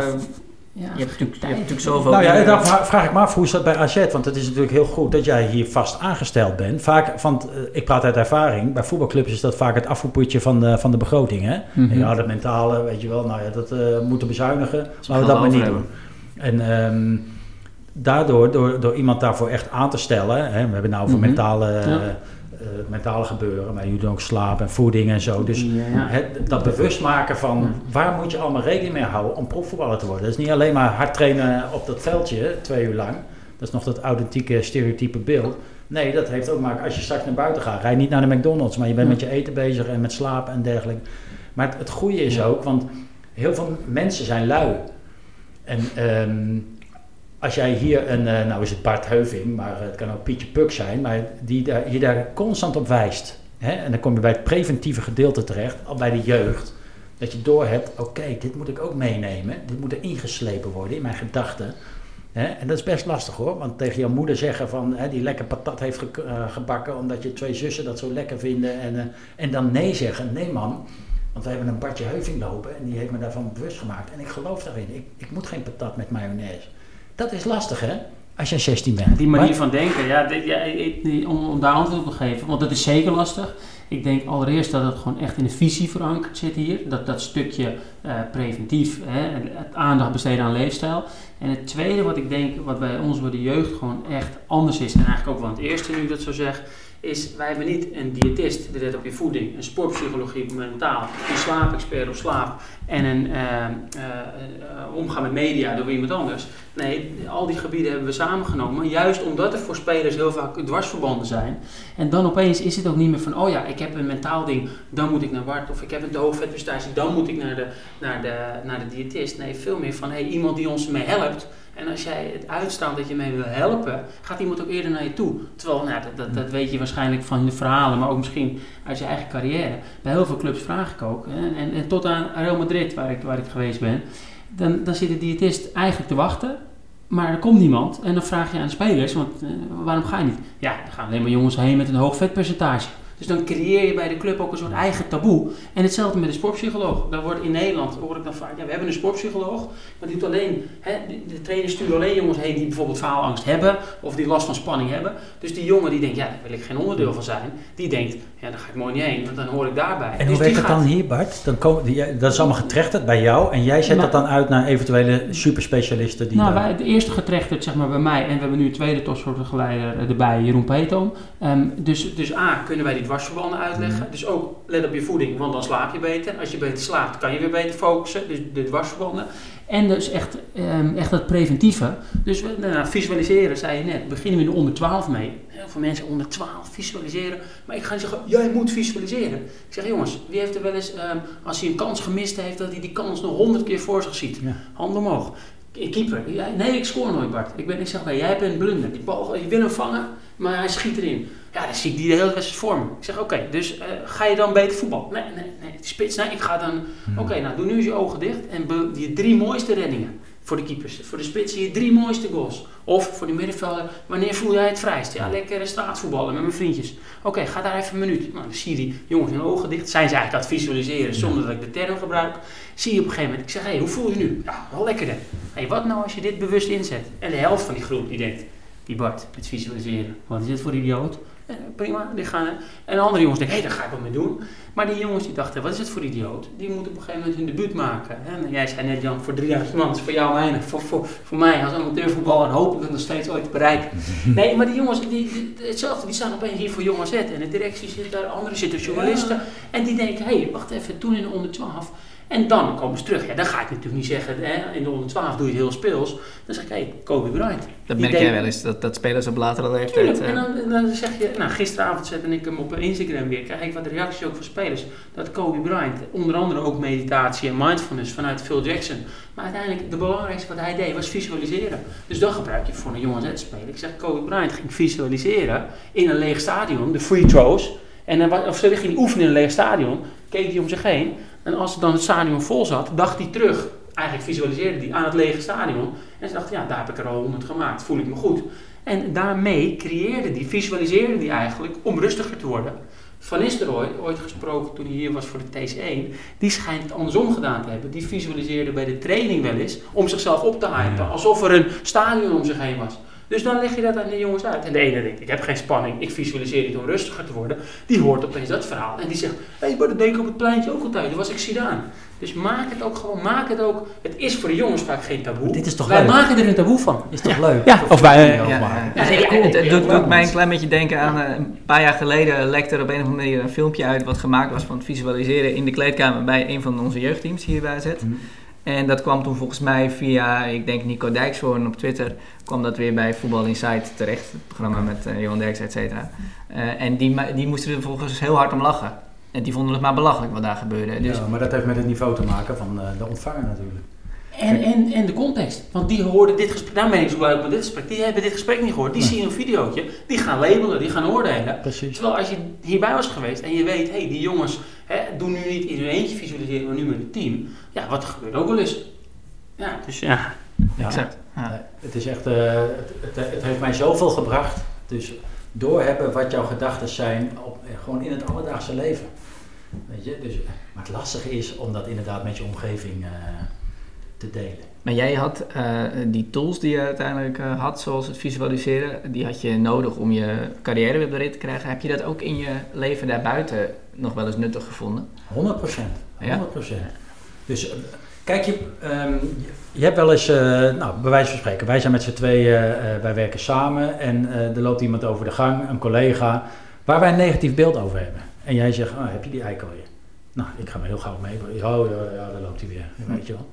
Ja, je, hebt natuurlijk, je hebt tijd. natuurlijk zoveel... Nou ja, eh, dan vra- vraag ik me af hoe is dat bij AZ? Want het is natuurlijk heel goed dat jij hier vast aangesteld bent. Vaak, want eh, ik praat uit ervaring, bij voetbalclubs is dat vaak het afvoerputje van de, van de begroting. Hè? Mhm. En ja, dat mentale, weet je wel, nou ja, dat eh, moeten bezuinigen. Als we Laten we dat maar niet doen. En ehm, daardoor, door, door iemand daarvoor echt aan te stellen, hè, we hebben het nou over Mhm. mentale, Ja. Eh, mentale gebeuren, maar jullie doen ook slaap en voeding en zo. Dus het, dat bewust maken van waar moet je allemaal rekening mee houden om profvoetballer te worden. Dat is niet alleen maar hard trainen op dat veldje twee uur lang. Dat is nog dat authentieke stereotype beeld. Nee, dat heeft ook maar als je straks naar buiten gaat. Rij niet naar de McDonald's, maar je bent met je eten bezig en met slapen en dergelijke. Maar het, het goede is ook, want heel veel mensen zijn lui. En ehm, als jij hier een, eh, nou is het Bart Heuving, maar het kan ook Pietje Puk zijn, maar die daar, je daar constant op wijst. Hè? En dan kom je bij het preventieve gedeelte terecht, al bij de jeugd. Dat je doorhebt, oké, dit moet ik ook meenemen. Dit moet er ingeslepen worden in mijn gedachten. En dat is best lastig hoor, want tegen jouw moeder zeggen van hè, die lekker patat heeft eh, gebakken omdat je twee zussen dat zo lekker vinden. En, eh, en dan nee zeggen, nee man, Want we hebben een Bartje Heuving lopen en die heeft me daarvan bewust gemaakt. En ik geloof daarin. Ik, ik moet geen patat met mayonaise. Dat is lastig hè, als je 16 bent. Die manier Maar- van denken, ja, dit- ja ik- om, om daar antwoord op te geven, want dat is zeker lastig. Ik denk allereerst dat het gewoon echt in de visie verankerd zit hier. Dat, dat stukje eh, preventief, hè, het aandacht besteden aan leefstijl. En het tweede wat ik denk, wat bij ons bij de jeugd gewoon echt anders is, en eigenlijk ook wel het eerste nu ik dat zo zeg, is wij hebben niet een diëtist die let op je voeding, een sportpsychologie mentaal, een slaapexpert op slaap en een eh, eh, eh, omgaan met media door iemand anders. Nee, al die gebieden hebben we samengenomen, juist omdat er voor spelers heel vaak dwarsverbanden zijn. En dan opeens is het ook niet meer van, oh ja, ik heb een mentaal ding, dan moet ik naar Bart. Of ik heb een vetprestatie, dan moet ik naar de, naar de, naar de diëtist. Nee, veel meer van, hey, iemand die ons mee helpt. En als jij het uitstraalt dat je mee wil helpen, gaat iemand ook eerder naar je toe. Terwijl, nou, dat, dat, weet je waarschijnlijk van de verhalen, maar ook misschien uit je eigen carrière. Bij heel veel clubs vraag ik ook. En, en tot aan Real Madrid, waar ik, waar ik geweest ben, dan, dan zit de diëtist eigenlijk te wachten. Maar er komt niemand en dan vraag je aan de spelers, want eh, waarom ga je niet? Ja, er gaan alleen maar jongens heen met een hoog vetpercentage. Dus dan creëer je bij de club ook een soort eigen taboe. En hetzelfde met de sportpsycholoog. Daar wordt in Nederland, hoor ik dan vaak, ja, we hebben een sportpsycholoog, maar die doet alleen, hè, de, trainer stuurt alleen jongens heen die bijvoorbeeld faalangst hebben of die last van spanning hebben. Dus die jongen die denkt, ja, daar wil ik geen onderdeel van zijn, die denkt, ja, daar ga ik mooi niet heen, want dan hoor ik daarbij. En dus hoe werkt het gaat- dan hier, Bart? Dan komen, die, dat is allemaal getrechterd bij jou en jij zet Maar- dat dan uit naar eventuele superspecialisten die Nou, daar- wij, de eerste getrechterd zeg maar bij mij en we hebben nu een tweede topsportbegeleider eh, erbij, Jeroen Peetoom. Ehm, dus, dus A, kunnen wij die dwarsverbanden uitleggen. Mhm. Dus ook let op je voeding, want dan slaap je beter. Als je beter slaapt, kan je weer beter focussen. Dus de dwarsverbanden. En dus echt, ehm, echt dat preventieve. Dus we, nou, visualiseren, zei je net, beginnen we in de onder 12 mee. Heel veel mensen onder 12 visualiseren. Maar ik ga zeggen, jij moet visualiseren. Ik zeg, jongens, wie heeft er wel eens, ehm, als hij een kans gemist heeft, dat hij die kans nog honderd keer voor zich ziet? Ja. Hand omhoog. Keeper. Nee, ik scoor nooit, Bart. Ik, ben, ik zeg, jij een blunder. Die bal, je wil hem vangen, maar hij schiet erin. Ja, dan zie ik die de hele wedstrijd voor me. Ik zeg, oké, dus eh, ga je dan beter voetbal? Nee, nee, nee. Spits, nee, ik ga dan... Hmm. Oké, nou, doe nu eens je ogen dicht en be- die drie mooiste reddingen. Voor de keepers. Voor de spits je drie mooiste goals. Of voor de middenvelder, wanneer voel jij het vrijst? Ja, lekker straatvoetballen met mijn vriendjes. Oké, ga daar even een minuut. Nou, dan zie je die jongens hun ogen dicht. Zijn ze eigenlijk aan het visualiseren zonder dat ik de term gebruik. Zie je op een gegeven moment, ik zeg, hé, hey, hoe voel je nu? Ja, wel lekkerder. Hé, wat nou als je dit bewust inzet? En de helft van die groep die denkt, die Bart, met visualiseren. Wat is dit voor idioot? Eh, prima, die gaan. En de andere jongens denken, hé, daar ga ik wat mee doen. Maar die jongens die dachten, wat is het voor idioot? Die moeten op een gegeven moment hun debuut maken. En jij zei net, Jan, voor 3000 man, is voor jou weinig. Voor, voor, voor mij als amateurvoetballer hoop ik het nog steeds ooit te bereiken. Nee, maar die jongens, die, die- hetzelfde, die staan opeens hier voor Jong AZ. En de directie zit daar, anderen zitten journalisten. En die denken, hé, hey, wacht even, toen in de onder 12. En dan komen ze terug. Ja, dan ga ik natuurlijk niet zeggen, hè, in de onder 12 doe je het heel speels. Dan zeg ik, hé, hey, Kobe Bryant. Dat merk jij wel eens, dat, dat spelers op latere leeftijd... Tuurlijk. eh, En dan, dan zeg je, nou gisteravond zette ik hem op Instagram weer, krijg ik wat reacties ook van spelers. Dat Kobe Bryant, onder andere ook meditatie en mindfulness vanuit Phil Jackson. Maar uiteindelijk, de belangrijkste wat hij deed was visualiseren. Dus dan gebruik je voor een jonge Z-speler. Ik zeg, Kobe Bryant ging visualiseren in een leeg stadion, de free throws. En dan, of ze ging oefenen in een leeg stadion, keek hij om zich heen. En als dan het stadion vol zat, dacht hij terug. Eigenlijk visualiseerde hij aan het lege stadion. En ze dacht, ja, daar heb ik er al honderd gemaakt, voel ik me goed. En daarmee creëerde die, visualiseerde die eigenlijk om rustiger te worden. Van Nistelrooy, ooit gesproken toen hij hier was voor de TC1, die schijnt het andersom gedaan te hebben. Die visualiseerde bij de training wel eens om zichzelf op te hypen, alsof er een stadion om zich heen was. Dus dan leg je dat aan de jongens uit. En de ene denkt, ik heb geen spanning, ik visualiseer niet om rustiger te worden. Die hoort opeens dat verhaal en die zegt, hé, hey, maar dat deed ik op het pleintje ook altijd, toen was ik Zidane. Dus maak het ook gewoon, maak het ook. Het is voor de jongens vaak geen taboe. Dit is toch Wij leuk? maken er een taboe van. Is toch leuk? Ja, of wij- Ja, Ja, Dus ik- het, doet, mij een klein beetje denken aan eh, een paar jaar geleden lekte er op een of andere manier een filmpje uit wat gemaakt was van het visualiseren in de kleedkamer bij een van onze jeugdteams hier bij AZ. Hm. En dat kwam toen volgens mij via, ik denk Nico Dijkshoorn op Twitter, kwam dat weer bij Voetbal Insight terecht. Het programma met eh, Johan Derks, et cetera. Eh, en die, die moesten er volgens heel hard om lachen. En die vonden het maar belachelijk wat daar gebeurde. Dus Ja, maar dat heeft met het niveau te maken van eh, de ontvanger natuurlijk. En, en, en de context. Want die hoorden dit gesprek, daar ben ik zo blij met dit gesprek. Die hebben dit gesprek niet gehoord. Die Nee. zien een videootje, die gaan labelen, die gaan oordelen. Precies. Terwijl als je hierbij was geweest en je weet, hé, hey, die jongens hè, doen nu niet in hun eentje visualiseren, maar nu met een team. Ja, wat gebeurt ook wel eens. Ja, dus ja. Ja. exact. Ja. Het is echt, eh, het, het, het heeft mij zoveel gebracht. Dus doorhebben wat jouw gedachten zijn, op, eh, gewoon in het alledaagse leven. Weet je? Dus, maar het lastige is om dat inderdaad met je omgeving eh, te delen. Maar jij had eh, die tools die je uiteindelijk eh, had, zoals het visualiseren, die had je nodig om je carrière weer op de rit te krijgen. Heb je dat ook in je leven daarbuiten nog wel eens nuttig gevonden? 100 procent. Ja? 100% Dus eh, kijk, je, ehm, je hebt wel eens, nou, bij wijze van spreken, wij zijn met z'n tweeën, wij werken samen en er loopt iemand over de gang, een collega, waar wij een negatief beeld over hebben. En jij zegt, oh, heb je die eikel weer? Nou, ik ga me heel gauw mee. Oh, ja, ja, daar loopt hij weer, weet je wel.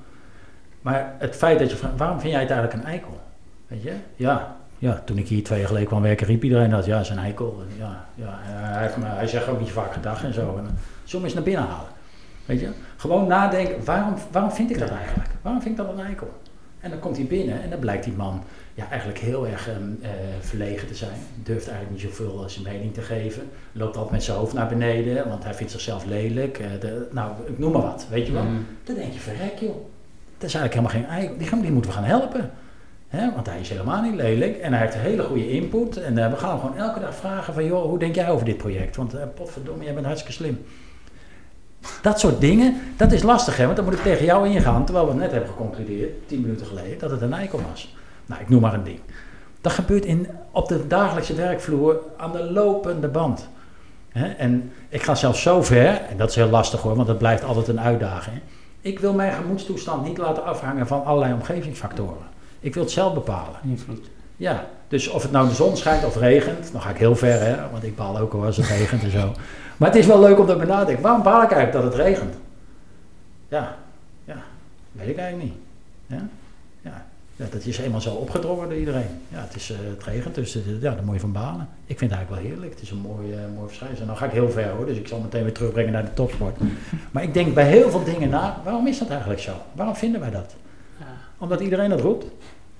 Maar het feit dat je vraagt, waarom vind jij het eigenlijk een eikel? Weet je? Ja, ja, toen ik hier twee jaar geleden kwam werken, riep iedereen dat. Ja, zijn eikel. Ja, ja, hij, heeft me, hij zegt ook niet vaak gedag en zo. En, eh, zullen we eens naar binnen halen? Weet je? Gewoon nadenken, waarom, waarom vind ik dat eigenlijk? Waarom vind ik dat een eikel? En dan komt hij binnen en dan blijkt die man ja, eigenlijk heel erg ehm, eh, verlegen te zijn. Durft eigenlijk niet zoveel zijn mening te geven. Loopt altijd met zijn hoofd naar beneden, want hij vindt zichzelf lelijk. Eh, de, nou, ik noem maar wat, weet je wel. Mm. Dan denk je, verrek joh. Dat is eigenlijk helemaal geen eikel. Die, die moeten we gaan helpen. Hè? Want hij is helemaal niet lelijk en hij heeft een hele goede input. En eh, we gaan hem gewoon elke dag vragen van, joh, hoe denk jij over dit project? Want eh, potverdomme, jij bent hartstikke slim. Dat soort dingen, dat is lastig hè, want dan moet ik tegen jou ingaan, terwijl we net hebben geconcludeerd, tien minuten geleden, dat het een eikel was. Nou, ik noem maar een ding. Dat gebeurt in, op de dagelijkse werkvloer aan de lopende band. En ik ga zelfs zo ver, en dat is heel lastig hoor, want dat blijft altijd een uitdaging. Ik wil mijn gemoedstoestand niet laten afhangen van allerlei omgevingsfactoren. Ik wil het zelf bepalen. Invloed. Ja, dus of het nou de zon schijnt of regent, dan ga ik heel ver, hè, want ik baal ook hoor als het regent en zo. Maar het is wel leuk om na te denken. Waarom baal ik eigenlijk dat het regent? Ja, ja, weet ik eigenlijk niet. Ja, ja. dat is eenmaal zo opgedrongen door iedereen. Ja, het, is, eh, het regent, dus ja, daar moet je van balen. Ik vind het eigenlijk wel heerlijk. Het is een mooi, eh, mooi verschijnsel. Nou ga ik heel ver hoor, dus ik zal meteen weer terugbrengen naar de topsport. Maar ik denk bij heel veel dingen na, waarom is dat eigenlijk zo? Waarom vinden wij dat? Ja. Omdat iedereen dat roept?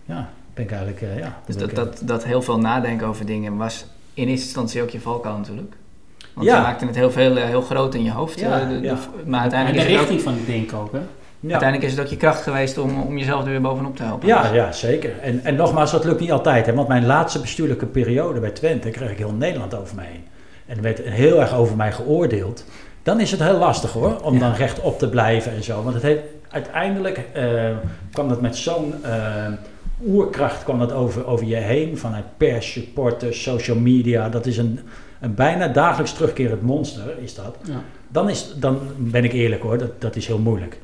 Ja, ben ik eigenlijk, eh, ja. Dus dat, ik, dat, dat heel veel nadenken over dingen was in eerste instantie ook je valkuil natuurlijk. Want Ja. je maakte het heel, veel, heel groot in je hoofd. Ja, de- de- ja. Maar En uiteindelijk de is, het ook, richting van het denken ook, hè? Ja. uiteindelijk is het ook je kracht geweest om, om jezelf er weer bovenop te helpen. Ja, ja, zeker. En, en nogmaals, dat lukt niet altijd. Hè, want mijn laatste bestuurlijke periode bij Twente kreeg ik heel Nederland over mij heen. En er werd heel erg over mij geoordeeld. Dan is het heel lastig hoor, om Ja. dan rechtop te blijven en zo. Want het heeft, uiteindelijk eh, kwam dat met zo'n eh, oerkracht kwam dat over, over je heen. Vanuit pers, supporters, social media. Dat is een, een bijna dagelijks terugkerend monster, is dat. Ja. Dan, is, dan ben ik eerlijk hoor, dat, dat is heel moeilijk.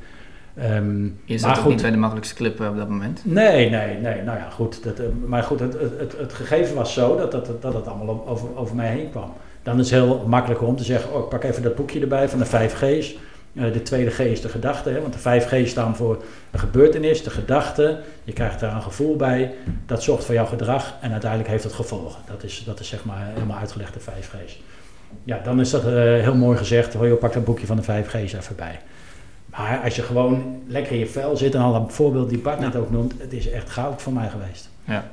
Ehm, Je maar zat ook goed. niet bij de makkelijkste club eh, op dat moment. Nee, nee, nee. Nou ja, goed. Dat, eh, maar goed, het, het, het, het gegeven was zo dat, dat, dat het allemaal over, over mij heen kwam. Dan is het heel makkelijk om te zeggen, oh, ik pak even dat boekje erbij van de 5 G's. Eh, de tweede G is de gedachte, hè, want de 5 G's staan voor een gebeurtenis, de gedachte. Je krijgt daar een gevoel bij. Dat zorgt voor jouw gedrag en uiteindelijk heeft het gevolgen. Dat is, dat is zeg maar helemaal uitgelegd, de 5 G's. Ja, dan is dat heel mooi gezegd. Hoor je, pak dat boekje van de 5 G's even bij. Maar als je gewoon lekker in je vel zit en al een voorbeeld die Bart net ook noemt, het is echt goud voor mij geweest. Ja,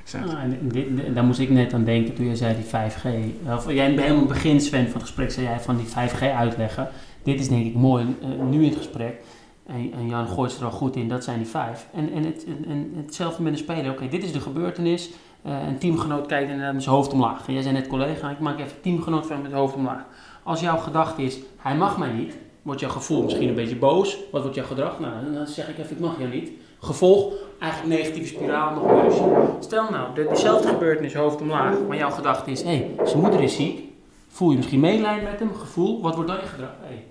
exact. Ah, en dit, daar moest ik net aan denken toen je zei die 5G. Of jij helemaal in het begin, Sven, van het gesprek zei jij van die 5G uitleggen. Dit is denk ik mooi, eh, nu in het gesprek. En, en Jan gooit ze er al goed in, dat zijn die vijf. En, en, het, en, en hetzelfde met een speler. Oké, dit is de gebeurtenis. Eh, een teamgenoot kijkt inderdaad met zijn hoofd omlaag. En jij zei net collega, ik maak even teamgenoot van met het hoofd omlaag. Als jouw gedachte is, hij mag mij niet, wordt jouw gevoel misschien een beetje boos. Wat wordt jouw gedrag? Nou, dan zeg ik even, ik mag jou niet. Gevolg, eigenlijk negatieve spiraal, nog ruzie. Stel nou, de, dezelfde gebeurtenis, hoofd omlaag, maar jouw gedachte is, hé, hey, zijn moeder is ziek. Voel je misschien medelijden met hem, gevoel, wat wordt dan je gedrag? Hey,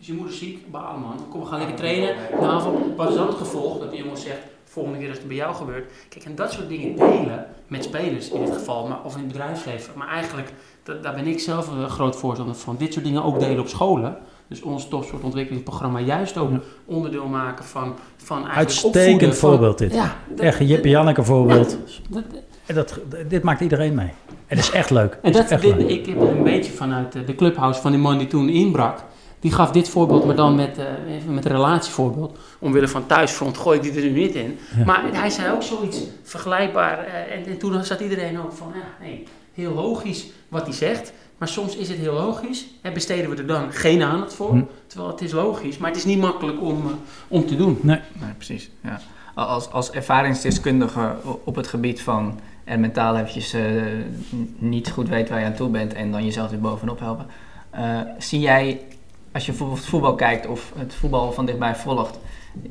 is je moeder ziek? Balen man, kom we gaan lekker trainen. Nou, van, wat is dan het gevolg? Dat die jongen zegt, volgende keer als het bij jou gebeurt. Kijk, en dat soort dingen delen met spelers in dit geval, maar, of in het bedrijfsleven. Maar eigenlijk, da- daar ben ik zelf een groot voorstander van. Dit soort dingen ook delen op scholen. Dus ons topsportontwikkelingsprogramma juist ook Ja. onderdeel maken van, van eigenlijk Uitstekend van- voorbeeld dit. Ja, dat- Echt een Jippe Janneke voorbeeld. dat- En dat, dit maakt iedereen mee. En dat is echt leuk. En dat, dit, leuk. ik heb het een beetje vanuit de clubhouse van die man die toen inbrak. Die gaf dit voorbeeld, maar dan met, even met een relatievoorbeeld. Omwille van thuisfront gooi ik die er nu niet in. Ja. Maar hij zei ook zoiets vergelijkbaar. eh, en, en toen zat iedereen ook van, ja, nee, heel logisch wat hij zegt. Maar soms is het heel logisch en besteden we er dan geen aandacht voor. Hm. Terwijl het is logisch, maar het is niet makkelijk om, eh, om te doen. Nee, precies. Ja. Als, als ervaringsdeskundige op het gebied van er mentaal eventjes eh, n- niet goed weet waar je aan toe bent en dan jezelf weer bovenop helpen. eh, zie jij als je bijvoorbeeld voetbal kijkt of het voetbal van dichtbij volgt,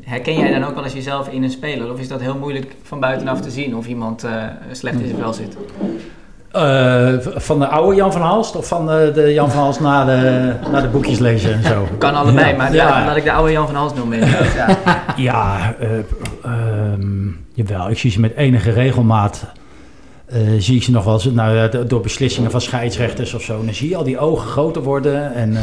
herken jij dan ook wel eens jezelf in een speler? Of is dat heel moeilijk van buitenaf te zien of iemand uh, slecht in zijn vel zit? Uh, van de oude Jan van Halst of van de, de Jan van Halst na de, na de boekjes lezen en zo? kan allebei, maar ja. laat ik de oude Jan van Halst noemen. Ja, ja uh, um, jawel. Ik zie ze met enige regelmaat. Uh, zie ik ze nog wel eens nou, door beslissingen van scheidsrechters of zo. Dan zie je al die ogen groter worden. En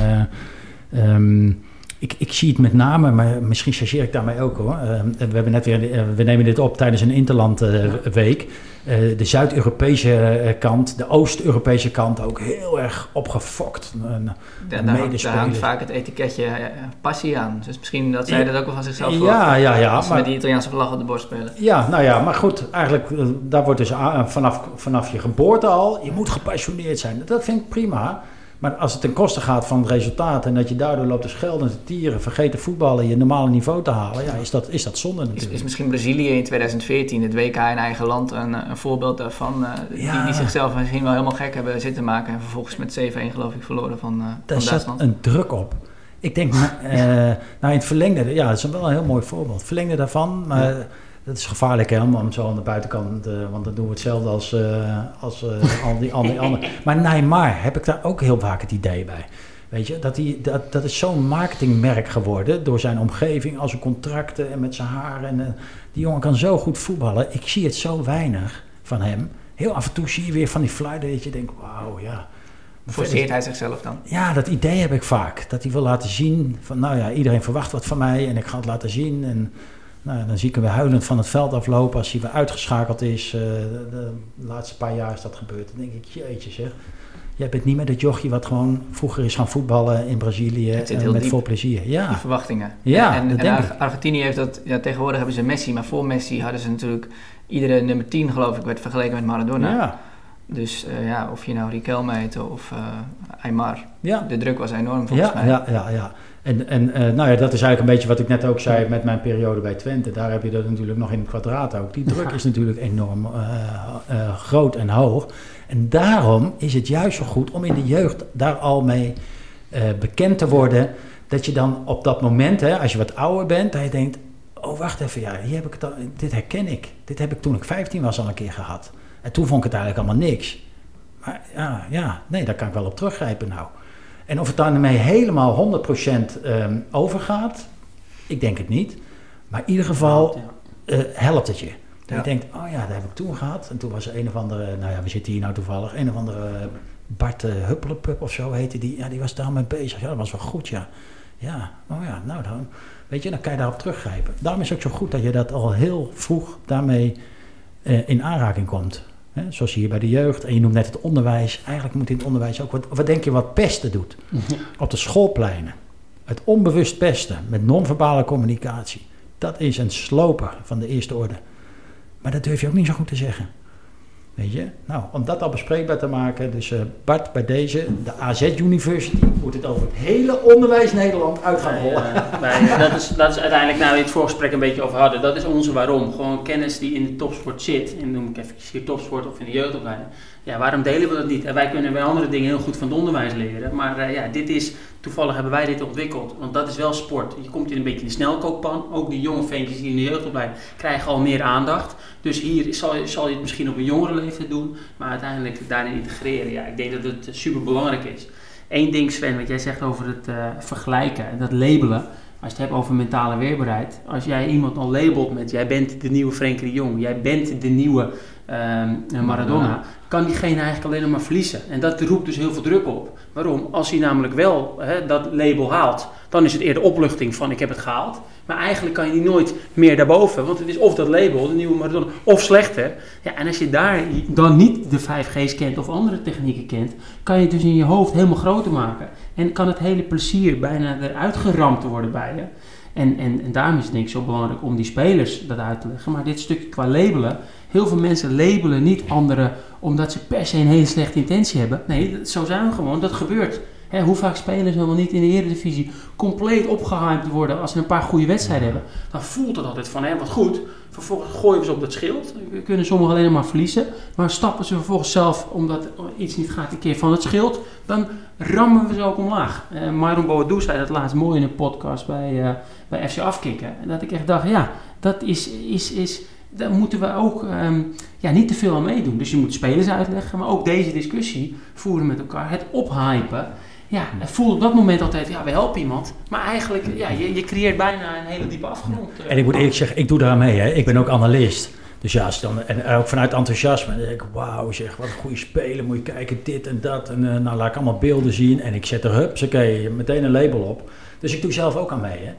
um, ik, ik zie het met name, maar misschien chargeer ik daarmee ook hoor. Uh, we, hebben net weer, uh, we nemen dit op tijdens een Interlandweek. Uh, de Zuid-Europese kant, de Oost-Europese kant ook heel erg opgefokt. Ja, daar, hangt vaak het etiketje passie aan. Dus misschien dat zij dat ook wel van zichzelf Ja, ja, ja. ja als ze met die Italiaanse vlag op de borst spelen. Ja, nou ja, maar goed, eigenlijk daar wordt dus vanaf, vanaf je geboorte al, je moet gepassioneerd zijn. Dat vind ik prima. Maar als het ten koste gaat van het resultaat en dat je daardoor loopt te schelden, te tieren, vergeten voetballen, je normale niveau te halen, ja, is dat, is dat zonde natuurlijk. Is, is misschien Brazilië in 2014, het WK in eigen land, een, een voorbeeld daarvan, uh, die, die, zichzelf misschien wel helemaal gek hebben zitten maken en vervolgens met 7-1 geloof ik verloren van, uh, Daar van Duitsland. een druk op. Ik denk, uh, nou in het verlengde, ja, dat is wel een heel mooi voorbeeld. Verlengde daarvan, maar... Ja dat is gevaarlijk hè, om zo aan de buitenkant, uh, want dan doen we hetzelfde als, uh, als uh, al die, anderen. Maar Neymar heb ik daar ook heel vaak het idee bij. Weet je, dat, die, dat, dat is zo'n marketingmerk geworden door zijn omgeving, als zijn contracten en met zijn haar. En, die jongen kan zo goed voetballen. Ik zie het zo weinig van hem. Heel af en toe zie je weer van die fluiten dat je denkt, wauw, ja. Forceert hij zichzelf dan? Ja, dat idee heb ik vaak. Dat hij wil laten zien van, nou ja, iedereen verwacht wat van mij en ik ga het laten zien. En nou, dan zie ik hem weer huilend van het veld aflopen als hij weer uitgeschakeld is. Uh, de, de, laatste paar jaar is dat gebeurd. Dan denk ik, jeetje zeg. Jij bent niet meer dat jochie wat gewoon vroeger is gaan voetballen in Brazilië met vol plezier. Ja. Die verwachtingen. Ja, en, en Argentinië heeft dat, ja, tegenwoordig hebben ze Messi, maar voor Messi hadden ze natuurlijk iedere nummer 10 geloof ik werd vergeleken met Maradona. Ja. Dus uh, ja, of je nou Riquelme heette of uh, Aymar. Ja. De druk was enorm volgens ja, mij. Ja, ja, ja. En, en uh, nou ja, dat is eigenlijk een beetje wat ik net ook zei met mijn periode bij Twente. Daar heb je dat natuurlijk nog in het kwadraat ook. Die druk is natuurlijk enorm uh, uh, groot en hoog. En daarom is het juist zo goed om in de jeugd daar al mee bekend te worden. Dat je dan op dat moment, hè, als je wat ouder bent, dat je denkt... Oh, wacht even, ja, hier heb ik het al, dit herken ik. Dit heb ik toen ik 15 was al een keer gehad. En toen vond ik het eigenlijk allemaal niks. Maar ja, ja nee, daar kan ik wel op teruggrijpen nou. En of het daarmee helemaal 100% um, overgaat, ik denk het niet. Maar in ieder geval uh, helpt het je. Ja. Je denkt, oh ja, dat heb ik toen gehad. En toen was er een of andere, nou ja, we zitten hier nou toevallig, een of andere Bart uh, Huppelepup of zo heette die. Ja, die was daarmee bezig. Ja, dat was wel goed, ja. Ja, oh ja, nou dan, weet je, dan kan je daarop teruggrijpen. Daarom is het ook zo goed dat je dat al heel vroeg daarmee uh, in aanraking komt. Zoals hier bij de jeugd. En je noemt net het onderwijs. Eigenlijk moet in het onderwijs ook... Wat, wat denk je wat pesten doet? Op de schoolpleinen. Het onbewust pesten met non-verbale communicatie. Dat is een sloper van de eerste orde. Maar dat durf je ook niet zo goed te zeggen. Weet je? Nou, om dat al bespreekbaar te maken, dus uh, Bart bij deze, de AZ University, moet het over het hele onderwijs Nederland uit gaan rollen. Nee, nee, dat, is, dat is uiteindelijk, nou, we het voorgesprek een beetje over hadden, dat is onze waarom. Gewoon kennis die in de topsport zit, en noem ik even hier topsport of in de jeugdopleiding. Ja, waarom delen we dat niet? En wij kunnen bij andere dingen heel goed van het onderwijs leren, maar uh, ja, dit is, toevallig hebben wij dit ontwikkeld, want dat is wel sport. Je komt in een beetje in de snelkookpan, ook die jonge ventjes die in de jeugdopleiding krijgen al meer aandacht. Dus hier zal, zal je het misschien op een jongere leeftijd doen, maar uiteindelijk daarin integreren. Ja, ik denk dat het super belangrijk is. Eén ding, Sven, wat jij zegt over het uh, vergelijken en dat labelen. Als je het hebt over mentale weerbaarheid. Als jij iemand al labelt met jij bent de nieuwe Frenkie de Jong, jij bent de nieuwe um, Maradona, kan diegene eigenlijk alleen nog maar verliezen. En dat roept dus heel veel druk op. Waarom? Als hij namelijk wel hè, dat label haalt, dan is het eerder opluchting van ik heb het gehaald. Maar eigenlijk kan je die nooit meer daarboven. Want het is of dat label, de nieuwe Maradona, of slechter. Ja, en als je daar dan niet de 5G's kent of andere technieken kent, kan je het dus in je hoofd helemaal groter maken. En kan het hele plezier bijna eruit geramd worden bij je. En, en, en daarom is het denk ik zo belangrijk om die spelers dat uit te leggen. Maar dit stukje qua labelen, heel veel mensen labelen niet anderen omdat ze per se een hele slechte intentie hebben. Nee, zo zijn we gewoon, dat gebeurt. Hè, hoe vaak spelen ze wel niet in de Eredivisie compleet opgehyped worden als ze een paar goede wedstrijden hebben. Dan voelt het altijd van, hé, wat goed. Vervolgens gooien we ze op dat schild. Dan Kunnen sommigen alleen maar verliezen. Maar stappen ze vervolgens zelf, omdat iets niet gaat, een keer van het schild. Dan rammen we ze ook omlaag. Uh, Boadou zei dat laatst mooi in een podcast bij, uh, bij FC Afkikken. En dat ik echt dacht, ja, dat is... is, is daar moeten we ook um, ja, niet te veel aan meedoen. Dus je moet spelers uitleggen, maar ook deze discussie voeren met elkaar. Het ophypen. Ja, het voelt op dat moment altijd, ja, we helpen iemand. Maar eigenlijk, ja, je, je creëert bijna een hele diepe afgrond. Uh, en ik moet eerlijk zeggen, ik doe daar mee. Hè. Ik ben ook analist. Dus ja, dan, en ook vanuit enthousiasme. Dan denk ik, wauw, zeg, wat een goede speler. Moet je kijken, dit en dat. En uh, nou laat ik allemaal beelden zien. En ik zet er, hups, oké, meteen een label op. Dus ik doe zelf ook aan mee, hè.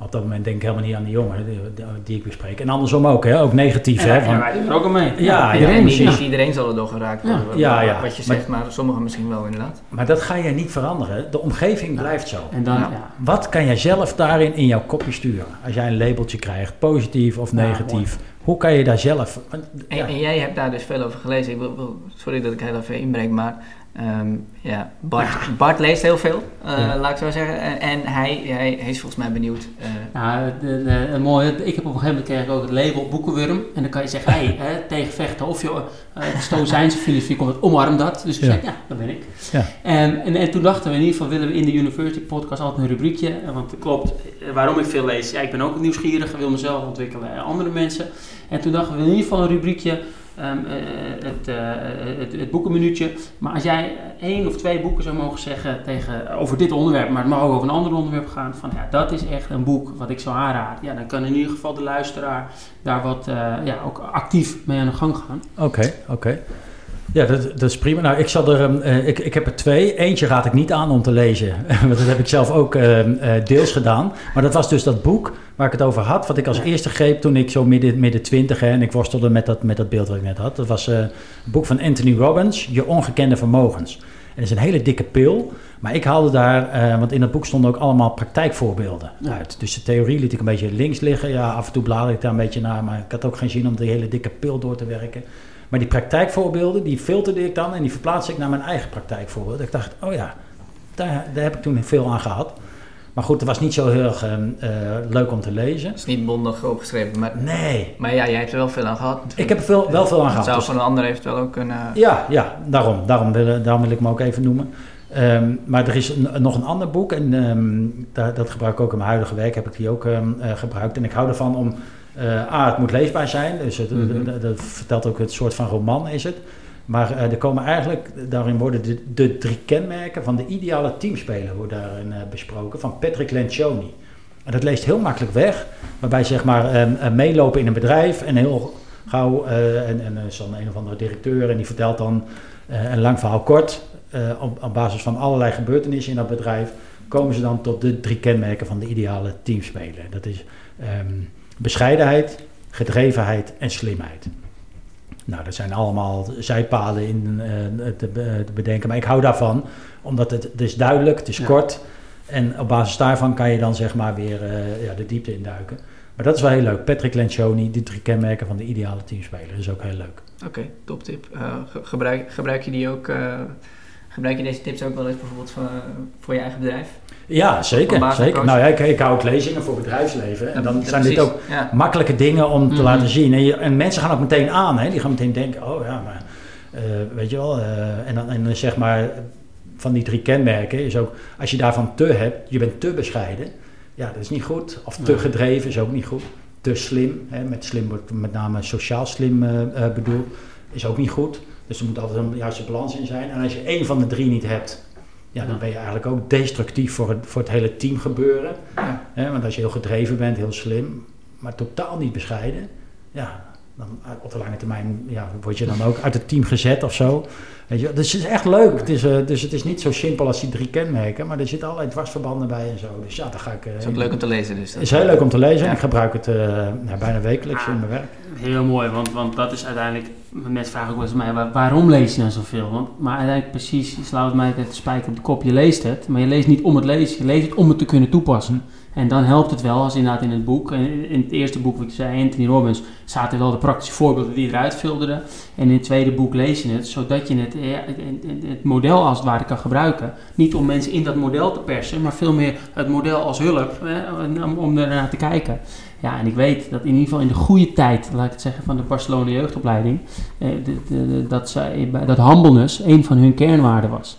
Op dat moment denk ik helemaal niet aan die jongen die, die ik bespreek. En andersom ook, hè? ook negatief. Ja, hè? Van, ja, wij doen er ook aan mee. Ja, ja, iedereen, iedereen zal er door geraakt worden. Ja, ja, Wat je zegt, maar, maar, sommigen misschien wel inderdaad. Maar dat ga je niet veranderen. De omgeving blijft zo. En dan, Wat kan jij zelf daarin in jouw kopje sturen? Als jij een labeltje krijgt, positief of negatief. hoe kan je daar zelf... En, en, jij hebt daar dus veel over gelezen. Ik wil, wil, sorry dat ik heel even inbreng, maar... Um, ja, Bart, Bart, leest heel veel, uh, ja. laat ik zo zeggen. En, en hij, hij, hij, is volgens mij benieuwd. Uh, nou, de, de, de, mooie, ik heb op een gegeven moment kreeg ik ook het label boekenwurm. En dan kan je zeggen, hey, hè, tegen vechten of je uh, stoïcijnse filosofie komt het, omarm dat. Dus ik ja. zei, ja, dat ben ik. Ja. En, en, en, toen dachten we in ieder geval, willen we in de University podcast altijd een rubriekje. Want het klopt, waarom ik veel lees. Ja, ik ben ook nieuwsgierig en wil mezelf ontwikkelen en andere mensen. En toen dachten we in ieder geval een rubriekje Um, uh, het, uh, het, het, boekenminuutje. Maar als jij één of twee boeken zou mogen zeggen tegen, over dit onderwerp, maar het mag ook over een ander onderwerp gaan, van ja, dat is echt een boek wat ik zou aanraden. Ja, dan kan in ieder geval de luisteraar daar wat uh, ja, ook actief mee aan de gang gaan. Oké, oké. Ja, dat, dat, is prima. Nou, ik, zal er, um, uh, ik, ik heb er twee. Eentje raad ik niet aan om te lezen. Want dat heb ik zelf ook uh, uh, deels gedaan. Maar dat was dus dat boek waar ik het over had. Wat ik als eerste greep toen ik zo midden, midden twintig... en ik worstelde met dat, met dat beeld wat ik net had. Dat was een boek van Anthony Robbins. Je ongekende vermogens. En dat is een hele dikke pil. Maar ik haalde daar... want in dat boek stonden ook allemaal praktijkvoorbeelden uit. Dus de theorie liet ik een beetje links liggen. Ja, af en toe bladerde ik daar een beetje naar. Maar ik had ook geen zin om die hele dikke pil door te werken. Maar die praktijkvoorbeelden, die filterde ik dan en die verplaatste ik naar mijn eigen praktijkvoorbeeld. Ik dacht, oh ja, daar, daar heb ik toen veel aan gehad. Maar goed, het was niet zo heel erg uh, leuk om te lezen. Het is niet bondig opgeschreven, maar... Nee. Maar ja, jij hebt er wel veel aan gehad natuurlijk. Ik heb er veel, wel veel aan gehad. Zou dus- van een ander eventueel ook kunnen... Ja, ja daarom. Daarom wil, daarom wil ik hem ook even noemen. Um, maar er is een, nog een ander boek en um, dat, dat gebruik ik ook in mijn huidige werk, heb ik die ook um, uh, gebruikt. En ik hou ervan om uh, A, het moet leesbaar zijn, dus het, mm-hmm. dat, dat vertelt ook het soort van roman is het. Maar uh, er komen eigenlijk, daarin worden de, de, drie kenmerken van de ideale teamspeler worden daarin uh, besproken, van Patrick Lencioni. En dat leest heel makkelijk weg, waarbij zeg maar um, meelopen in een bedrijf en heel gauw, en, en is dan een of andere directeur en die vertelt dan een lang verhaal kort, op, op basis van allerlei gebeurtenissen in dat bedrijf, komen ze dan tot de drie kenmerken van de ideale teamspeler. Dat is... Um, bescheidenheid, gedrevenheid en slimheid. Nou, dat zijn allemaal zijpaden in uh, te, te, bedenken, maar ik hou daarvan, omdat het, het is duidelijk, het is ja. kort en op basis daarvan kan je dan zeg maar weer uh, ja, de diepte induiken. Maar dat is wel heel leuk. Patrick Lencioni, die drie kenmerken van de ideale teamspeler, is ook heel leuk. Oké, okay, top tip. Uh, gebruik, gebruik je die ook, gebruik je deze tips ook wel eens bijvoorbeeld voor, voor je eigen bedrijf? Ja, zeker. zeker. Nou ja, ik, ik hou ook lezingen voor bedrijfsleven. En dan ja, zijn dit ook ja. makkelijke dingen om te mm-hmm. laten zien. En, je, en, mensen gaan ook meteen aan. Hè? Die gaan meteen denken, oh ja, maar uh, weet je wel. Uh, en, dan, en dan zeg maar, van die drie kenmerken is ook... Als je daarvan te hebt, je bent te bescheiden. Ja, dat is niet goed. Of te gedreven is ook niet goed. Te slim, hè? met slim wordt met name sociaal slim uh, bedoeld, is ook niet goed. Dus er moet altijd een juiste balans in zijn. En als je één van de drie niet hebt ja, dan ben je eigenlijk ook destructief voor het, voor het hele team gebeuren. Ja. Want als je heel gedreven bent, heel slim, maar totaal niet bescheiden, ja, dan op de lange termijn ja, word je dan ook uit het team gezet of zo. Weet je, dus het is echt leuk. Het is, uh, dus het is niet zo simpel als die drie kenmerken, maar er zitten allerlei dwarsverbanden bij en zo. Dus ja, dan ga ik. Uh, het is ook leuk om te lezen. Dus is heel leuk om te lezen. Ja. Ik gebruik het uh, nou, bijna wekelijks in mijn werk. Heel mooi, want, want dat is uiteindelijk. Mensen vragen ook wel eens mij, waar, waarom lees je nou zoveel? Want, maar uiteindelijk precies, je slaat mij het spijker op de kop. Je leest het, maar je leest niet om het lezen. Je leest het om het te kunnen toepassen. En dan helpt het wel als inderdaad in het boek, in in het eerste boek wat je zei, Anthony Robbins, zaten wel de praktische voorbeelden die eruit filterden. En in het tweede boek lees je het, zodat je het, eh, het, het- model als het ware kan gebruiken. Niet om mensen in dat model te persen, maar veel meer het model als hulp, hè, om, om ernaar te kijken. Ja, en ik weet dat in ieder geval in de goede tijd, laat ik het zeggen, van de Barcelona jeugdopleiding, eh, de- dat, zij, dat humbleness een van hun kernwaarden was.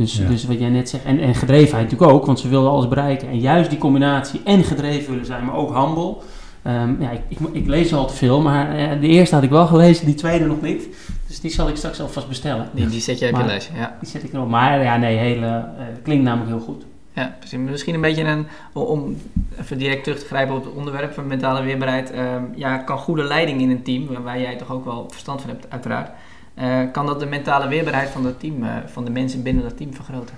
Dus, Ja. dus wat jij net zegt, en, en gedrevenheid natuurlijk ook, want ze wilden alles bereiken. En juist die combinatie en gedreven willen zijn, maar ook humble. Ehm, ja, ik, ik, ik lees al te veel, maar eh, de eerste had ik wel gelezen, die tweede nog niet. Dus die zal ik straks alvast bestellen. Die, die zet je op je Maar- lijstje, ja. Die zet ik erop. Maar ja, nee, hele, eh, klinkt namelijk heel goed. Ja, precies. Misschien een beetje een, om even direct terug te grijpen op het onderwerp van mentale weerbaarheid. ehm, ja, kan goede leiding in een team, waar jij toch ook wel verstand van hebt, uiteraard. Eh, kan dat de mentale weerbaarheid van het team, eh, van de mensen binnen dat team vergroten?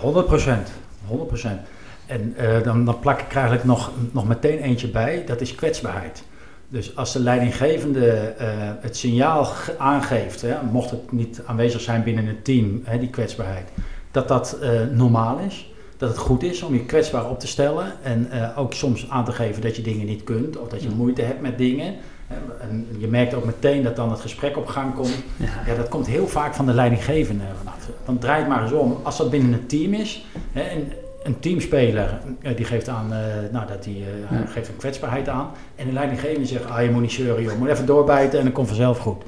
100 procent. 100 procent. En eh, dan, dan plak ik er eigenlijk nog, nog meteen eentje bij, dat is kwetsbaarheid. Dus als de leidinggevende het signaal ge- aangeeft, hè, mocht het niet aanwezig zijn binnen het team, hè, die kwetsbaarheid, dat dat normaal is. Dat het goed is om je kwetsbaar op te stellen en ook soms aan te geven dat je dingen niet kunt of dat je moeite hebt met dingen. En je merkt ook meteen dat dan het gesprek op gang komt. Ja. Ja, dat komt heel vaak van de leidinggevende vanaf. Dan draait maar eens om. Als dat binnen een team is, hè, en een teamspeler eh, die geeft aan, eh, nou, dat die, eh, Ja. geeft een kwetsbaarheid aan. En de leidinggevende zegt, ah, je moet niet zeuren, joh, moet even doorbijten en dan komt vanzelf goed.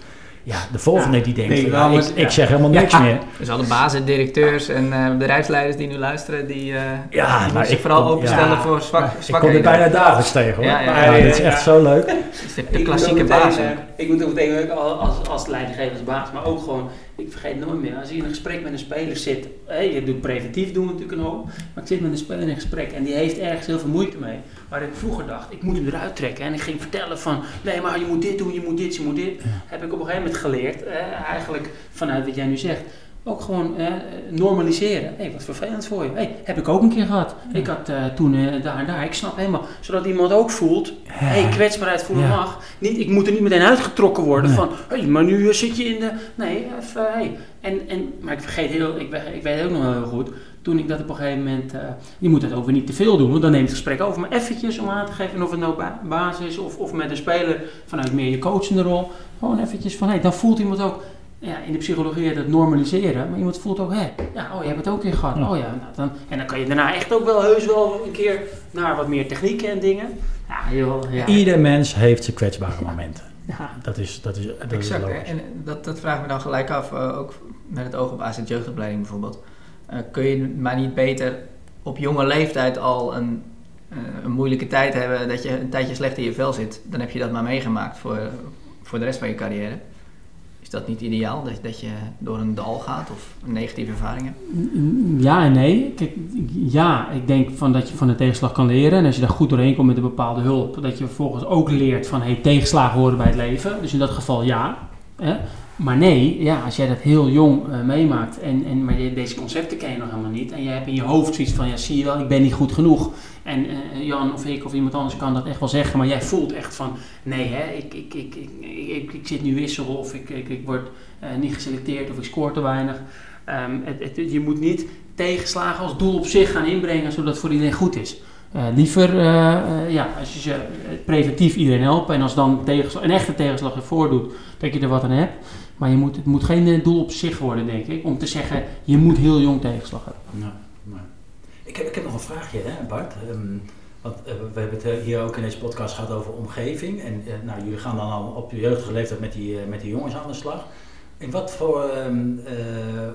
Ja, de volgende Ja, die denkt, nee, ik, ja. ik zeg helemaal niks Ja. meer. Dus alle bazen, directeurs en eh, bedrijfsleiders die nu luisteren, die, eh Ja, die maar zich ik vooral kom- openstellen ja. voor zwak, Ik kom er bijna dagelijks tegen hoor. Ja, ja, Maar, ja, ja, ja, dit is ja. echt zo leuk. Is de, de Ik klassieke baas. eh, Ik moet ook meteen als, als, als leidinggevensbaas, maar ook gewoon, ik vergeet nooit meer, als je in een gesprek met een speler zit, hè, je doet preventief doen we natuurlijk een hoop, maar ik zit met een speler in een gesprek en die heeft ergens heel veel moeite mee. Waar ik vroeger dacht, ik moet hem eruit trekken en ik ging vertellen van, nee maar je moet dit doen, je moet dit, je moet dit. Heb ik op een gegeven moment geleerd, eh, eigenlijk vanuit wat jij nu zegt. Ook gewoon eh, normaliseren. Hé, wat vervelend voor je. Hé, heb ik ook een keer gehad. Ik had eh, toen eh, daar en daar. Ik snap helemaal. Zodat iemand ook voelt. Hé, kwetsbaarheid voelen Ja. mag. Niet, ik moet er niet meteen uitgetrokken worden Nee. van. Hé, maar nu eh, zit je in de. Nee, even. hé. En, en, maar ik vergeet heel. Ik, weet- ik weet ook nog wel heel goed. Toen ik dat op een gegeven moment. eh, je moet het ook weer niet te veel doen. Want dan neemt het gesprek over. Maar eventjes om aan te geven. Of het nou ba- basis of, of met een speler. Vanuit meer je coachende rol. Gewoon eventjes van. Hé, dan voelt iemand ook. Ja, in de psychologie het normaliseren. Maar iemand voelt ook, hé, ja, oh, je hebt het ook keer gehad. Ja. Oh ja, nou, dan, en dan kan je daarna echt ook wel heus wel een keer naar wat meer technieken en dingen. Ja, heel, ja. Ieder mens heeft zijn kwetsbare momenten. ja. Dat is, dat is, dat Exact. hè. logisch. En dat, dat vraag ik me dan gelijk af, eh, ook met het oog op AZ jeugdopleiding bijvoorbeeld. Eh, kun je maar niet beter op jonge leeftijd al een, eh, een moeilijke tijd hebben, dat je een tijdje slecht in je vel zit? Dan heb je dat maar meegemaakt voor, voor de rest van je carrière. Is dat niet ideaal, dat, dat je door een dal gaat of negatieve ervaringen? Ja en nee. Kijk, ja, ik denk van dat je van de tegenslag kan leren. En als je daar goed doorheen komt met een bepaalde hulp, dat je vervolgens ook leert van hey, tegenslagen horen bij het leven. Dus in dat geval ja. Maar nee, ja, als jij dat heel jong eh, meemaakt en, en maar deze concepten ken je nog helemaal niet. En je hebt in je hoofd zoiets van, ja zie je wel, ik ben niet goed genoeg. En eh, Jan of ik of iemand anders kan dat echt wel zeggen. Maar jij voelt echt van, nee hè, ik, ik, ik, ik, ik, ik, zit nu wissel of ik, ik, ik word eh, niet geselecteerd of ik scoor te weinig. Ehm, het, je moet niet tegenslagen als doel op zich gaan inbrengen, zodat het voor iedereen goed is. Liever, ja, als je preventief iedereen helpen en als dan een echte tegenslag ervoor doet, dat je er wat aan hebt. Maar je moet, het moet geen eh, doel op zich worden, denk ik, om te zeggen, je moet heel jong tegenslag hebben. Nou, nou. Ik, heb, ik heb nog een vraagje, hè, Bart. Ehm, want eh, we hebben het eh, hier ook in deze podcast gehad over omgeving. En nou, jullie gaan dan al op je jeugdige leeftijd met die, met die jongens aan de slag. In wat voor, ehm, eh,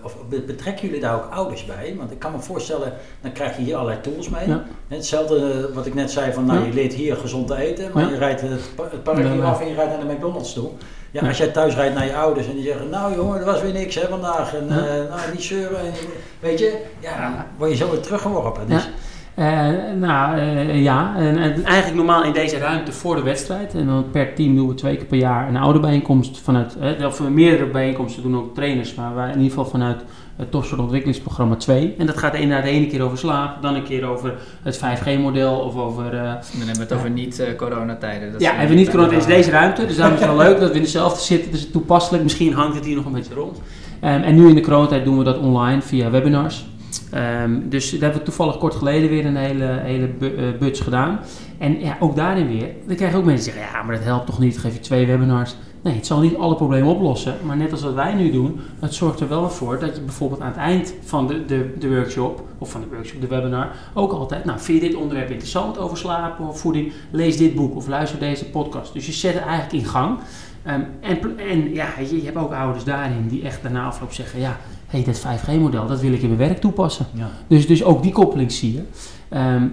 of be- betrekken jullie daar ook ouders bij? Want ik kan me voorstellen, dan krijg je hier allerlei tools mee. Ja. Hetzelfde wat ik net zei, van nou, Ja. je leert hier gezond te eten, maar Ja. je rijdt het, pa- het park hier af en je rijdt naar de McDonald's toe. Ja, als jij thuis rijdt naar je ouders en die zeggen, nou jongen, dat was weer niks hè, vandaag. En Ja. eh, nou, niet zeuren. En, weet je, ja, dan word je zo weer teruggeworpen. Dus. Eh, nou eh, ja, en, en eigenlijk normaal in deze ruimte voor de wedstrijd. En dan per team doen we twee keer per jaar een ouderbijeenkomst vanuit, eh, of meerdere bijeenkomsten doen ook trainers, maar wij in ieder geval vanuit het topsport ontwikkelingsprogramma 2. En dat gaat inderdaad de ene keer over slaap, dan een keer over het 5G-model of over... eh, Dan hebben we het over niet-coronatijden. ja, hebben we niet corona, het is deze ruimte, dus daarom is het wel leuk dat we in dezelfde zitten. Dus toepasselijk, misschien hangt het hier nog een beetje rond. Ehm, en nu in de coronatijd doen we dat online via webinars. Ehm, dus daar hebben we toevallig kort geleden weer een hele, hele bu- eh, buts gedaan. En ja, ook daarin weer, dan krijg je ook mensen die zeggen, ja, maar dat helpt toch niet, geef je twee webinars. Nee, het zal niet alle problemen oplossen, maar net als wat wij nu doen, het zorgt er wel voor dat je bijvoorbeeld aan het eind van de, de, de workshop, of van de workshop, de webinar, ook altijd, nou, vind je dit onderwerp interessant over slapen of voeding, lees dit boek of luister deze podcast. Dus je zet het eigenlijk in gang. Ehm, en, en ja, je, je hebt ook ouders daarin die echt daarna afloop zeggen, ja, hé, dat 5G-model, dat wil ik in mijn werk toepassen. Ja. Dus, dus ook die koppeling zie je. Ehm,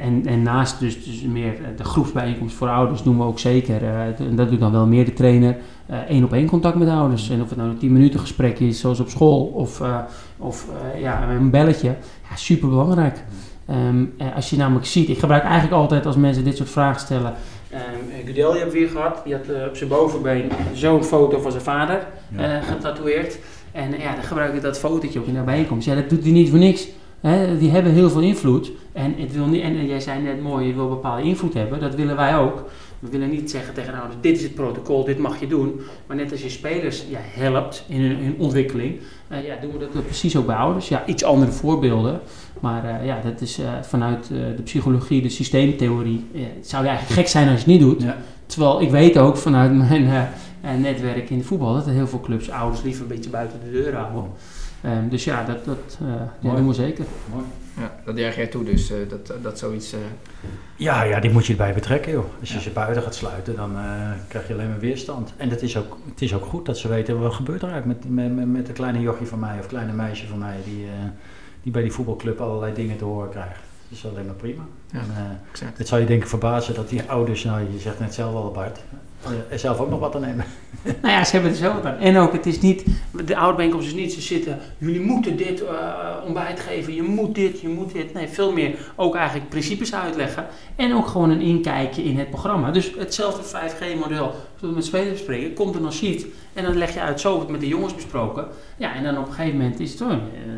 en, en, naast dus, dus meer eh, de groepsbijeenkomst voor ouders doen we ook zeker, eh, en dat doet dan wel meer de trainer, eh, één op één contact met ouders. En of het nou een 10 minuten gesprek is, zoals op school, of, of ja, een belletje, ja, super belangrijk. als je namelijk ziet, ik gebruik eigenlijk altijd als mensen dit soort vragen stellen. Um, Gudel, je hebt weer gehad, die had op zijn bovenbeen zo'n foto van zijn vader Ja. getatoeëerd. En ja, dan gebruik ik dat fotootje ook in de bijeenkomst. Ja, dat doet hij niet voor niks. Die hebben heel veel invloed. En, het wil niet, en jij zei net mooi, je wil bepaalde invloed hebben. Dat willen wij ook. We willen niet zeggen tegen ouders, dit is het protocol, dit mag je doen. Maar net als je spelers ja, helpt in hun, ontwikkeling, eh, ja, doen we dat precies ook bij ouders. Ja, iets andere voorbeelden. Maar eh, ja, dat is eh, vanuit de psychologie, de systeemtheorie. het zou eigenlijk gek zijn als je het niet doet. Ja. Terwijl ik weet ook vanuit mijn netwerk in de voetbal dat er heel veel clubs ouders liever een beetje buiten de deur houden. Ehm, dus ja, dat, dat eh, ja, Mooi. doen we zeker. Mooi. Ja, dat juich jij toe dus, eh, dat, dat zoiets... eh, Ja, ja, die moet je erbij betrekken, joh. Als je Ja. ze buiten gaat sluiten, dan eh, krijg je alleen maar weerstand. En het is, ook, het is ook goed dat ze weten wat gebeurt er eigenlijk met, met, met, met een kleine jochie van mij of kleine meisje van mij die, eh, die bij die voetbalclub allerlei dingen te horen krijgt. Dat is alleen maar prima. Ja. En, eh, het zou je denken verbazen dat die ouders, nou je zegt net zelf al Bart, eh, er zelf ook nog wat aan nemen. Nou ja, ze hebben er zo wat aan. En ook, het is niet, de ouderbijeenkomst is niet, ze zitten, jullie moeten dit eh, ontbijt geven, je moet dit, je moet dit. Nee, veel meer ook eigenlijk principes uitleggen. En ook gewoon een inkijkje in het programma. Dus hetzelfde 5G-model, zoals we met spelers bespreken, komt er nog sheet. En dan leg je uit, zo wordt met de jongens besproken. Ja, en dan op een gegeven moment is het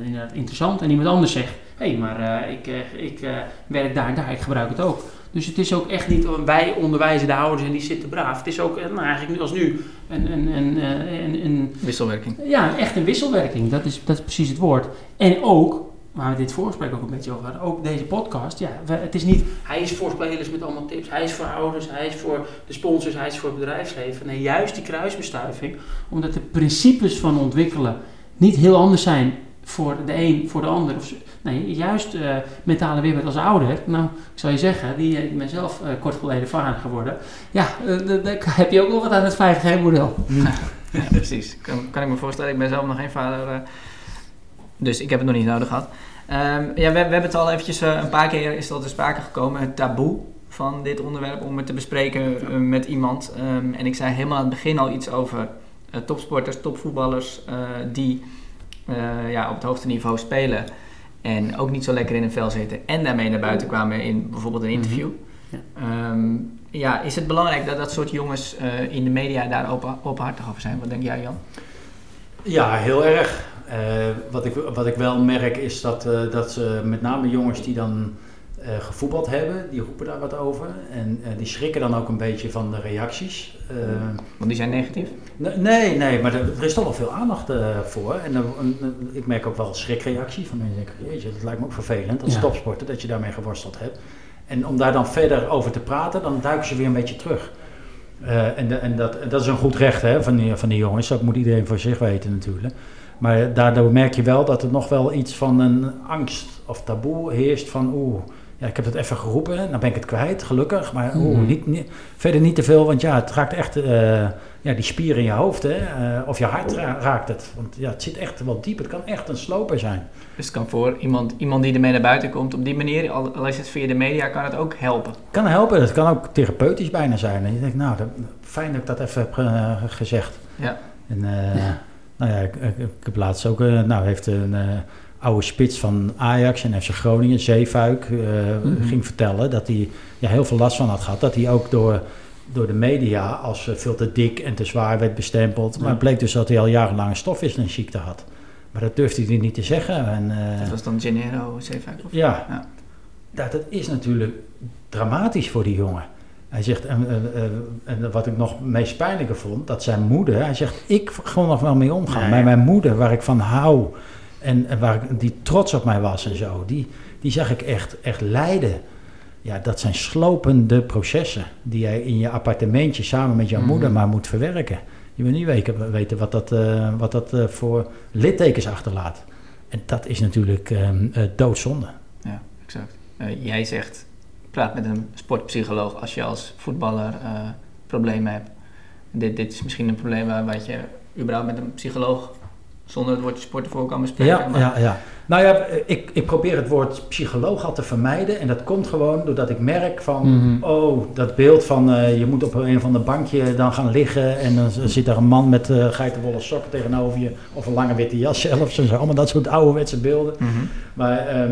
inderdaad interessant. En iemand anders zegt, hé, hey, maar eh, ik, eh, ik eh, werk daar en daar, ik gebruik het ook. Dus het is ook echt niet, wij onderwijzen de ouders en die zitten braaf. Het is ook, nou, eigenlijk nu als nu, een, een, een, Wisselwerking. ja, echt een wisselwerking. Dat is, dat is precies het woord. En ook, waar we dit voorgesprek ook een beetje over hadden, ook deze podcast. Ja, het is niet, hij is voor spelers met allemaal tips. Hij is voor ouders, hij is voor de sponsors, hij is voor het bedrijfsleven. Nee, juist die kruisbestuiving. Omdat de principes van ontwikkelen niet heel anders zijn voor de een, voor de ander. Of, nee, juist eh, mentale weerbaarheid als ouder. Nou, ik zou je zeggen, die, eh, ik ben zelf eh, kort geleden vader geworden. Ja, daar heb je ook wel wat aan het 5G-model. Ja, precies. Kan, kan ik me voorstellen. Ik ben zelf nog geen vader. dus ik heb het nog niet nodig gehad. Ehm, ja, we, we hebben het al eventjes een paar keer is te sprake gekomen. Het taboe van dit onderwerp om het te bespreken met iemand. Ehm, en ik zei helemaal aan het begin al iets over topsporters, topvoetballers die eh, ja, op het hoogste niveau spelen. En ook niet zo lekker in een vel zitten. En daarmee naar buiten kwamen in bijvoorbeeld een interview. Ja. Ehm, ja, is het belangrijk dat dat soort jongens eh, in de media daar open, openhartig over zijn? Wat denk jij, Jan? Ja, heel erg. Eh, wat, ik, wat ik wel merk is dat, eh, dat ze met name jongens die dan eh, gevoetbald hebben, die roepen daar wat over. En eh, die schrikken dan ook een beetje van de reacties. Eh, Want die zijn negatief. ne- nee, nee, maar er, er is toch wel veel aandacht eh, voor. En ik merk ook wel schrikreactie van mensen die denken, jeetje, dat lijkt me ook vervelend als Ja. topsporter dat je daarmee geworsteld hebt. En om daar dan verder over te praten, dan duiken ze weer een beetje terug. Eh, en de- en, dat, en dat is een goed recht hè, van, die, van die jongens. Dat moet iedereen voor zich weten natuurlijk. Maar daardoor merk je wel dat er nog wel iets van een angst of taboe heerst van oeh, ja, ik heb het even geroepen, nou ben ik het kwijt, gelukkig. Maar Mhm. niet, niet- verder niet te veel, want ja, het raakt echt eh, ja, die spier in je hoofd. Hè, eh, of je hart ra- raakt het. Want ja, het zit echt wel diep. Het kan echt een sloper zijn. Dus het kan voor iemand, iemand die ermee naar buiten komt op die manier, al, al is het via de media, kan het ook helpen. kan helpen. Het kan ook therapeutisch bijna zijn. En je denkt, nou, dat, fijn dat ik dat even heb eh, gezegd. Ja. En Ja. nou ja, ik, ik, ik heb laatst ook, nou heeft een oude spits van Ajax en FC Groningen, Zeefuik, eh, Mhm. ging vertellen dat hij ja, heel veel last van had gehad. Dat hij ook door, door de media als eh, veel te dik en te zwaar werd bestempeld. Maar het bleek dus dat hij al jarenlang een stofwisselingsziekte had. Maar dat durfde hij niet te zeggen. En, eh, Dat was dan Gennaro C5 of? ja. Ja. Dat is natuurlijk dramatisch voor die jongen. Hij zegt, en, en, wat ik nog meest pijnlijker vond, dat zijn moeder, hij zegt, ik kon nog wel mee omgaan. Maar mijn moeder, waar ik van hou, En, en waar ik- die trots op mij was en zo, die, die zag ik echt, echt lijden. Ja, dat zijn slopende processen die jij in je appartementje samen met jouw Mhm. moeder maar moet verwerken. Je wil niet weten, weten wat dat, eh, wat dat eh, voor littekens achterlaat. En dat is natuurlijk ehm, eh, doodzonde. Ja, exact. Jij zegt, praat met een sportpsycholoog als je als voetballer problemen hebt. Dit, dit is misschien een probleem waar, wat je überhaupt met een psycholoog zonder het woordje sport ervoor kan bespreken. Ja, maar- ja, ja. Nou ja, ik, ik probeer het woord psycholoog al te vermijden. En dat komt gewoon doordat ik merk van... Mhm. Oh, dat beeld van eh, je moet op een of ander bankje dan gaan liggen... en dan zit daar een man met eh geitenwolle sokken tegenover je... of een lange witte jas zelfs. En zo. Allemaal dat soort ouderwetse beelden. Mhm. Maar ehm,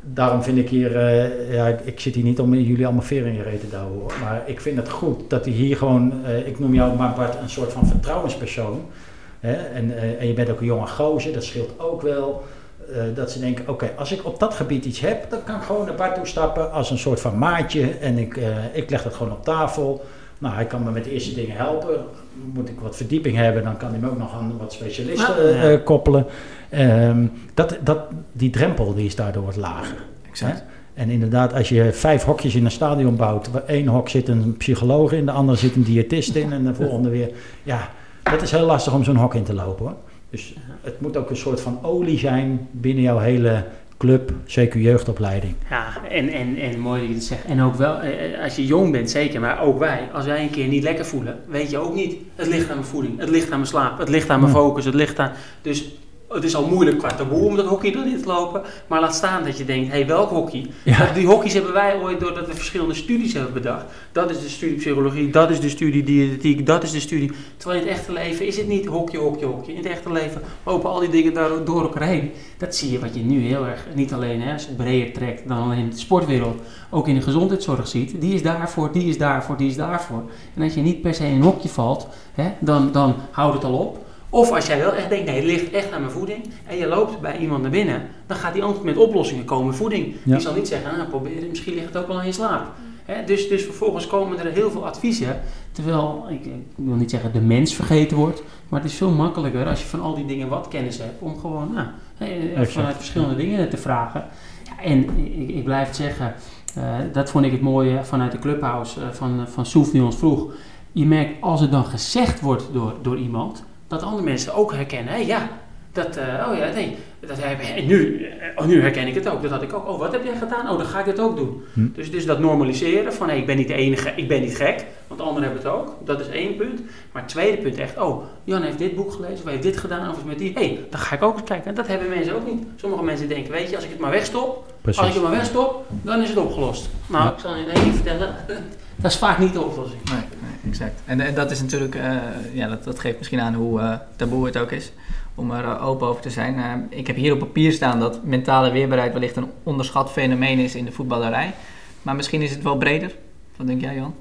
daarom vind ik hier... eh, ja, ik, ik zit hier niet om jullie allemaal veren in je reet te douwen hoor. Maar ik vind het goed dat hij hier gewoon... eh, ik noem jou maar Bart een soort van vertrouwenspersoon... Hè? En, eh, en je bent ook een jonge gozer, dat scheelt ook wel. eh, dat ze denken, oké, als ik op dat gebied iets heb, dan kan ik gewoon naar Bart toe stappen als een soort van maatje. En ik, eh, ik leg dat gewoon op tafel. Nou, hij kan me met de eerste dingen helpen. Moet ik wat verdieping hebben, dan kan hij me ook nog aan wat specialisten koppelen. Ehm, dat, dat, die drempel die is daardoor wat lager. Exact. En inderdaad, als je vijf hokjes in een stadion bouwt, waar één hok zit een psycholoog in, de andere zit een diëtist in en de volgende weer. Ja, dat is heel lastig om zo'n hok in te lopen hoor. Dus het moet ook een soort van olie zijn binnen jouw hele club, CQ jeugdopleiding. Ja, en, en, en mooi dat je het zegt. En ook wel, eh, als je jong bent zeker, maar ook wij. Als wij een keer niet lekker voelen, weet je ook niet. Het ligt aan mijn voeding, het ligt aan mijn slaap, het ligt aan mijn Ja. focus, het ligt aan... Dus het is al moeilijk qua taboe om dat hockey erin te lopen. Maar laat staan dat je denkt, hé, welk hockey? Ja. Die hockey's hebben wij ooit doordat we verschillende studies hebben bedacht. Dat is de studie psychologie, dat is de studie diëtetiek, dat is de studie... Terwijl in het echte leven is het niet hokje, hokje, hokje. In het echte leven lopen al die dingen daar door elkaar heen. Dat zie je wat je nu heel erg, niet alleen hè, als het breder trekt dan alleen in de sportwereld, ook in de gezondheidszorg ziet. Die is daarvoor, die is daarvoor, die is daarvoor. En als je niet per se in een hokje valt, hè, dan, dan houdt het al op. Of als jij wel echt denkt, nee, het ligt echt aan mijn voeding. En je loopt bij iemand naar binnen, dan gaat die antwoord met oplossingen komen. Voeding. Ja. Die zal niet zeggen, nou, probeer het, misschien ligt het ook wel aan je slaap. Dus, dus vervolgens komen er heel veel adviezen. Terwijl, ik, ik wil niet zeggen de mens vergeten wordt. Maar het is veel makkelijker als je van al die dingen wat kennis hebt. Om gewoon nou, vanuit verschillende dingen te vragen. Ja, en ik, ik blijf het zeggen, eh, dat vond ik het mooie vanuit de clubhouse eh, van, van Soef die ons vroeg. Je merkt als het dan gezegd wordt door, door iemand, dat andere mensen ook herkennen. Hé, ja, dat, eh, oh ja, nee, dat heb en nu, eh, oh, nu herken ik het ook. Dat had ik ook. Oh, wat heb jij gedaan? Oh, dan ga ik het ook doen. Hm. Dus, dus dat normaliseren van, hé, ik ben niet de enige, ik ben niet gek, want anderen hebben het ook. Dat is één punt. Maar het tweede punt echt, oh, Jan heeft dit boek gelezen, of heeft dit gedaan, of is met die. Hé, dan ga ik ook eens kijken. En dat hebben mensen ook niet. Sommige mensen denken, weet je, als ik het maar wegstop, als ik het maar wegstop, dan is het opgelost. Nou, Ja. ik zal je even vertellen, dat is vaak niet de oplossing. Nee, exact. En, en dat is natuurlijk, eh, ja, dat, dat geeft misschien aan hoe eh, taboe het ook is om er eh, open over te zijn. Ik heb hier op papier staan dat mentale weerbaarheid wellicht een onderschat fenomeen is in de voetballerij. Maar misschien is het wel breder. Wat denk jij, Jan?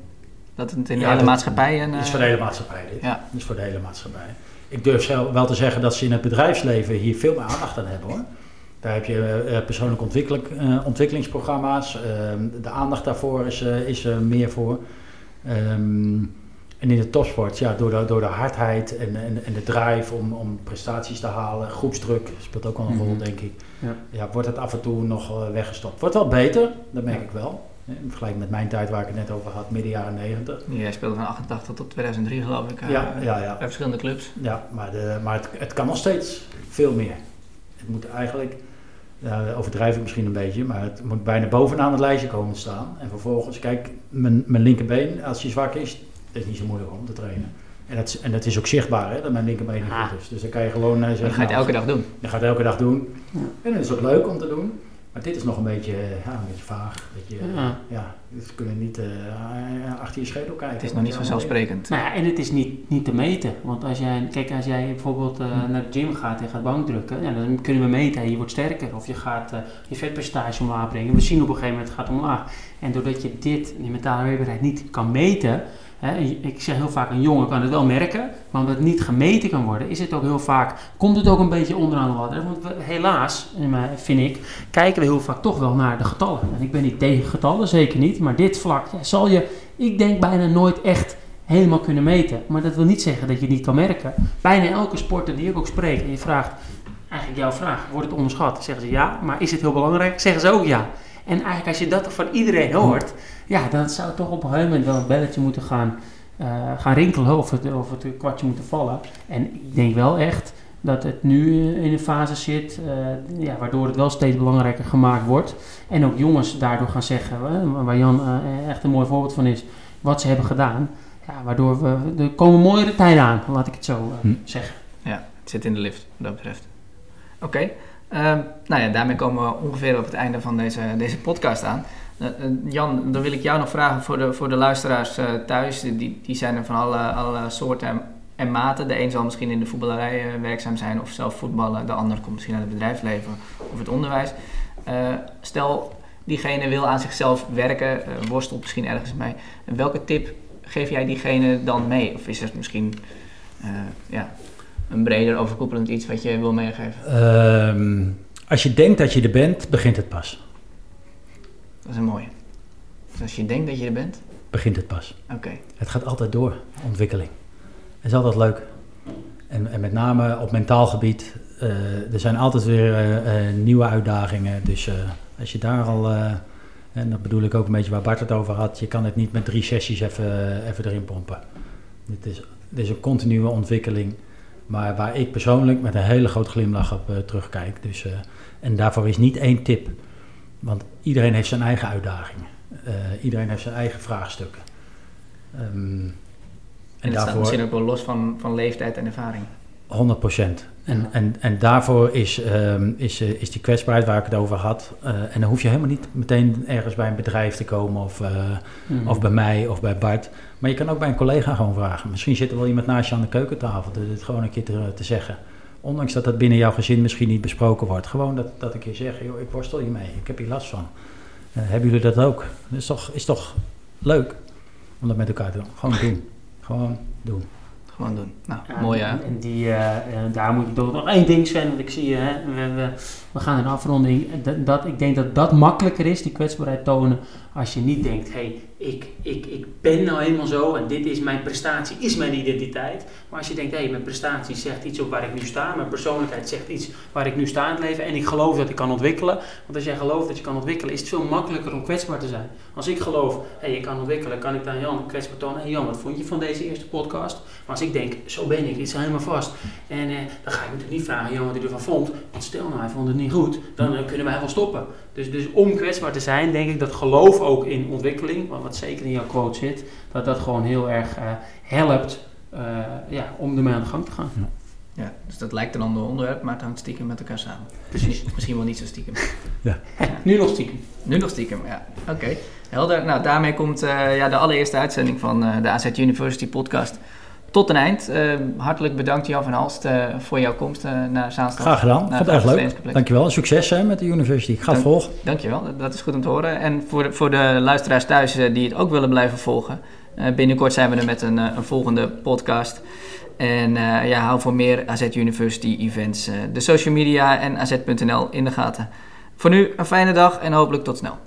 Dat het in de Ja, hele maatschappij. Dat is voor de hele maatschappij dit. Ja. Is voor de hele maatschappij. Ik durf wel te zeggen dat ze in het bedrijfsleven hier veel meer aandacht aan hebben hoor. Daar heb je ontwikkeling, eh, ontwikkelingsprogramma's. ehm, de aandacht daarvoor is, is er meer voor. Ehm, en in de topsport, ja, door de, door de hardheid en, en, en de drive om, om prestaties te halen, groepsdruk speelt ook wel een rol, Mhm. denk ik. Ja. Ja, wordt het af en toe nog eh, weggestopt. Wordt wel beter, dat merk ik wel. In vergelijking met mijn tijd waar ik het net over had, midden jaren 90. Jij speelde van 88 tot 2003 geloof ik. eh, Ja, ja, ja. Bij verschillende clubs. Ja, maar, de, maar het, het kan nog steeds veel meer. Het moet eigenlijk, ja, overdrijf ik misschien een beetje, maar het moet bijna bovenaan het lijstje komen te staan. En vervolgens, kijk, mijn, mijn linkerbeen, als hij zwak is, is niet zo moeilijk om te trainen. En dat, is- en dat is ook zichtbaar, hè, dat mijn linkerbeen niet Ah. goed is. Dus dan kan je gewoon eh, zeggen, Dat ga je het nou, elke dag doen. je gaat het elke dag doen. Ja. En het is ook leuk om te doen. Maar dit is nog een beetje, ja, een beetje vaag. Een beetje, Ja. ja, dus we kunnen niet eh, achter je schedel kijken. Het is nog niet vanzelfsprekend. Nou ja, en het is niet, niet te meten. Want als jij, kijk, als jij bijvoorbeeld eh, Hm. naar de gym gaat en gaat bankdrukken, ja, dan kunnen we meten, je wordt sterker. Of je gaat eh, je vetpercentage omlaag brengen. We zien op een gegeven moment het gaat omlaag. En doordat je dit, die mentale weerbaarheid, niet kan meten. Hè, ik zeg heel vaak, een jongen kan het wel merken, maar omdat het niet gemeten kan worden, is het ook heel vaak, komt het ook een beetje onderaan de ladder. Want helaas, vind ik, kijken we heel vaak toch wel naar de getallen. En ik ben niet tegen getallen, zeker niet. Maar dit vlak zal je, ik denk, bijna nooit echt helemaal kunnen meten. Maar dat wil niet zeggen dat je het niet kan merken. Bijna elke sporter die ik ook spreek en je vraagt, eigenlijk jouw vraag. Wordt het onderschat? Zeggen ze ja, maar is het heel belangrijk? Zeggen ze ook ja. En eigenlijk als je dat van iedereen hoort, ja, dan zou het toch op een gegeven moment wel een belletje moeten gaan, uh, gaan rinkelen of het, of het kwartje moeten vallen. En ik denk wel echt dat het nu in een fase zit, uh, ja, waardoor het wel steeds belangrijker gemaakt wordt. En ook jongens daardoor gaan zeggen, uh, waar Jan echt een mooi voorbeeld van is, wat ze hebben gedaan. Ja, waardoor we, er komen mooiere tijden aan, laat ik het zo hm. zeggen. Ja, het zit in de lift, wat dat betreft. Oké, okay. nou ja, daarmee komen we ongeveer op het einde van deze, deze podcast aan. Jan, dan wil ik jou nog vragen voor de, voor de luisteraars thuis. Die, die zijn er van alle, alle soorten en maten. De een zal misschien in de voetballerij werkzaam zijn of zelf voetballen. De ander komt misschien uit het bedrijfsleven of het onderwijs. Stel, diegene wil aan zichzelf werken, worstelt misschien ergens mee. welke tip geef jij diegene dan mee? Of is er misschien ja, een breder overkoepelend iets wat je wil meegeven? Um, als je denkt dat je er bent, begint het pas. Dat is een mooie. Dus als je denkt dat je er bent? Begint het pas. Oké. Het gaat altijd door, ontwikkeling is altijd leuk. En, en met name op mentaal gebied, uh, er zijn altijd weer uh, uh, nieuwe uitdagingen. Dus als je daar al, en dat bedoel ik ook een beetje waar Bart het over had, je kan het niet met drie sessies even, even erin pompen. Dit is, dit is een continue ontwikkeling, maar waar ik persoonlijk met een hele grote glimlach op terugkijk. Dus, en daarvoor is niet één tip, want iedereen heeft zijn eigen uitdagingen. iedereen heeft zijn eigen vraagstukken. Um, en, dat daarvoor, staat misschien ook wel los van, van leeftijd en ervaring. 100 procent. En, en, en daarvoor is, um, is, uh, is die kwetsbaarheid waar ik het over had. Uh, en dan hoef je helemaal niet meteen ergens bij een bedrijf te komen of, uh, mm. of bij mij of bij Bart. Maar je kan ook bij een collega gewoon vragen. Misschien zit er wel iemand naast je aan de keukentafel. Dit gewoon een keer te, te zeggen. Ondanks dat dat binnen jouw gezin misschien niet besproken wordt. Gewoon dat, dat ik je zeg, joh, ik worstel hiermee. Ik heb hier last van. hebben jullie dat ook? Dat is toch, is toch leuk om dat met elkaar te doen. Gewoon doen. Gewoon doen. Gewoon doen. Nou, mooi hè? En die, uh, daar moet ik toch nog één ding zijn, want ik zie, hè, we, we, we gaan een afronding. Dat, dat, ik denk dat dat makkelijker is, die kwetsbaarheid tonen, als je niet denkt, hé, hey, ik, ik, ik ben nou helemaal zo en dit is mijn prestatie, is mijn identiteit. Maar als je denkt, hé, hey, mijn prestatie zegt iets op waar ik nu sta, mijn persoonlijkheid zegt iets waar ik nu sta in het leven en ik geloof dat ik kan ontwikkelen. Want als jij gelooft dat je kan ontwikkelen, is het veel makkelijker om kwetsbaar te zijn. Als ik geloof, hé, hey, je kan ontwikkelen, kan ik dan Jan kwetsbaar tonen. Hé Jan, wat vond je van deze eerste podcast? Maar als ik denk, zo ben ik, dit is helemaal vast. En eh, dan ga ik natuurlijk niet vragen, Jan, wat hij ervan vond. Want stel nou, hij vond het niet goed, dan uh, kunnen wij wel stoppen. Dus, dus om kwetsbaar te zijn, denk ik dat geloof ook in ontwikkeling, wat zeker in jouw quote zit, dat dat gewoon heel erg uh, helpt uh, ja, om ermee aan de gang te gaan. Ja. Ja, dus dat lijkt een ander onderwerp, maar het hangt stiekem met elkaar samen. Precies. Misschien wel niet zo stiekem. Ja. ja. Nu nog stiekem. Nu nog stiekem, ja. Oké, helder. Nou, daarmee komt uh, ja, de allereerste uitzending van uh, de AZ University podcast tot een eind. Uh, hartelijk bedankt Jan van Halst uh, voor jouw komst uh, naar Zaanstad. Graag gedaan. Vond het erg leuk. Dankjewel. Succes hè, met de university. Ik ga het volgen. Dankjewel. Dat, dat is goed om te horen. En voor de, voor de luisteraars thuis die het ook willen blijven volgen. binnenkort zijn we er met een, een volgende podcast. En ja, hou voor meer AZ University events de social media en az.nl in de gaten. Voor nu een fijne dag en hopelijk tot snel.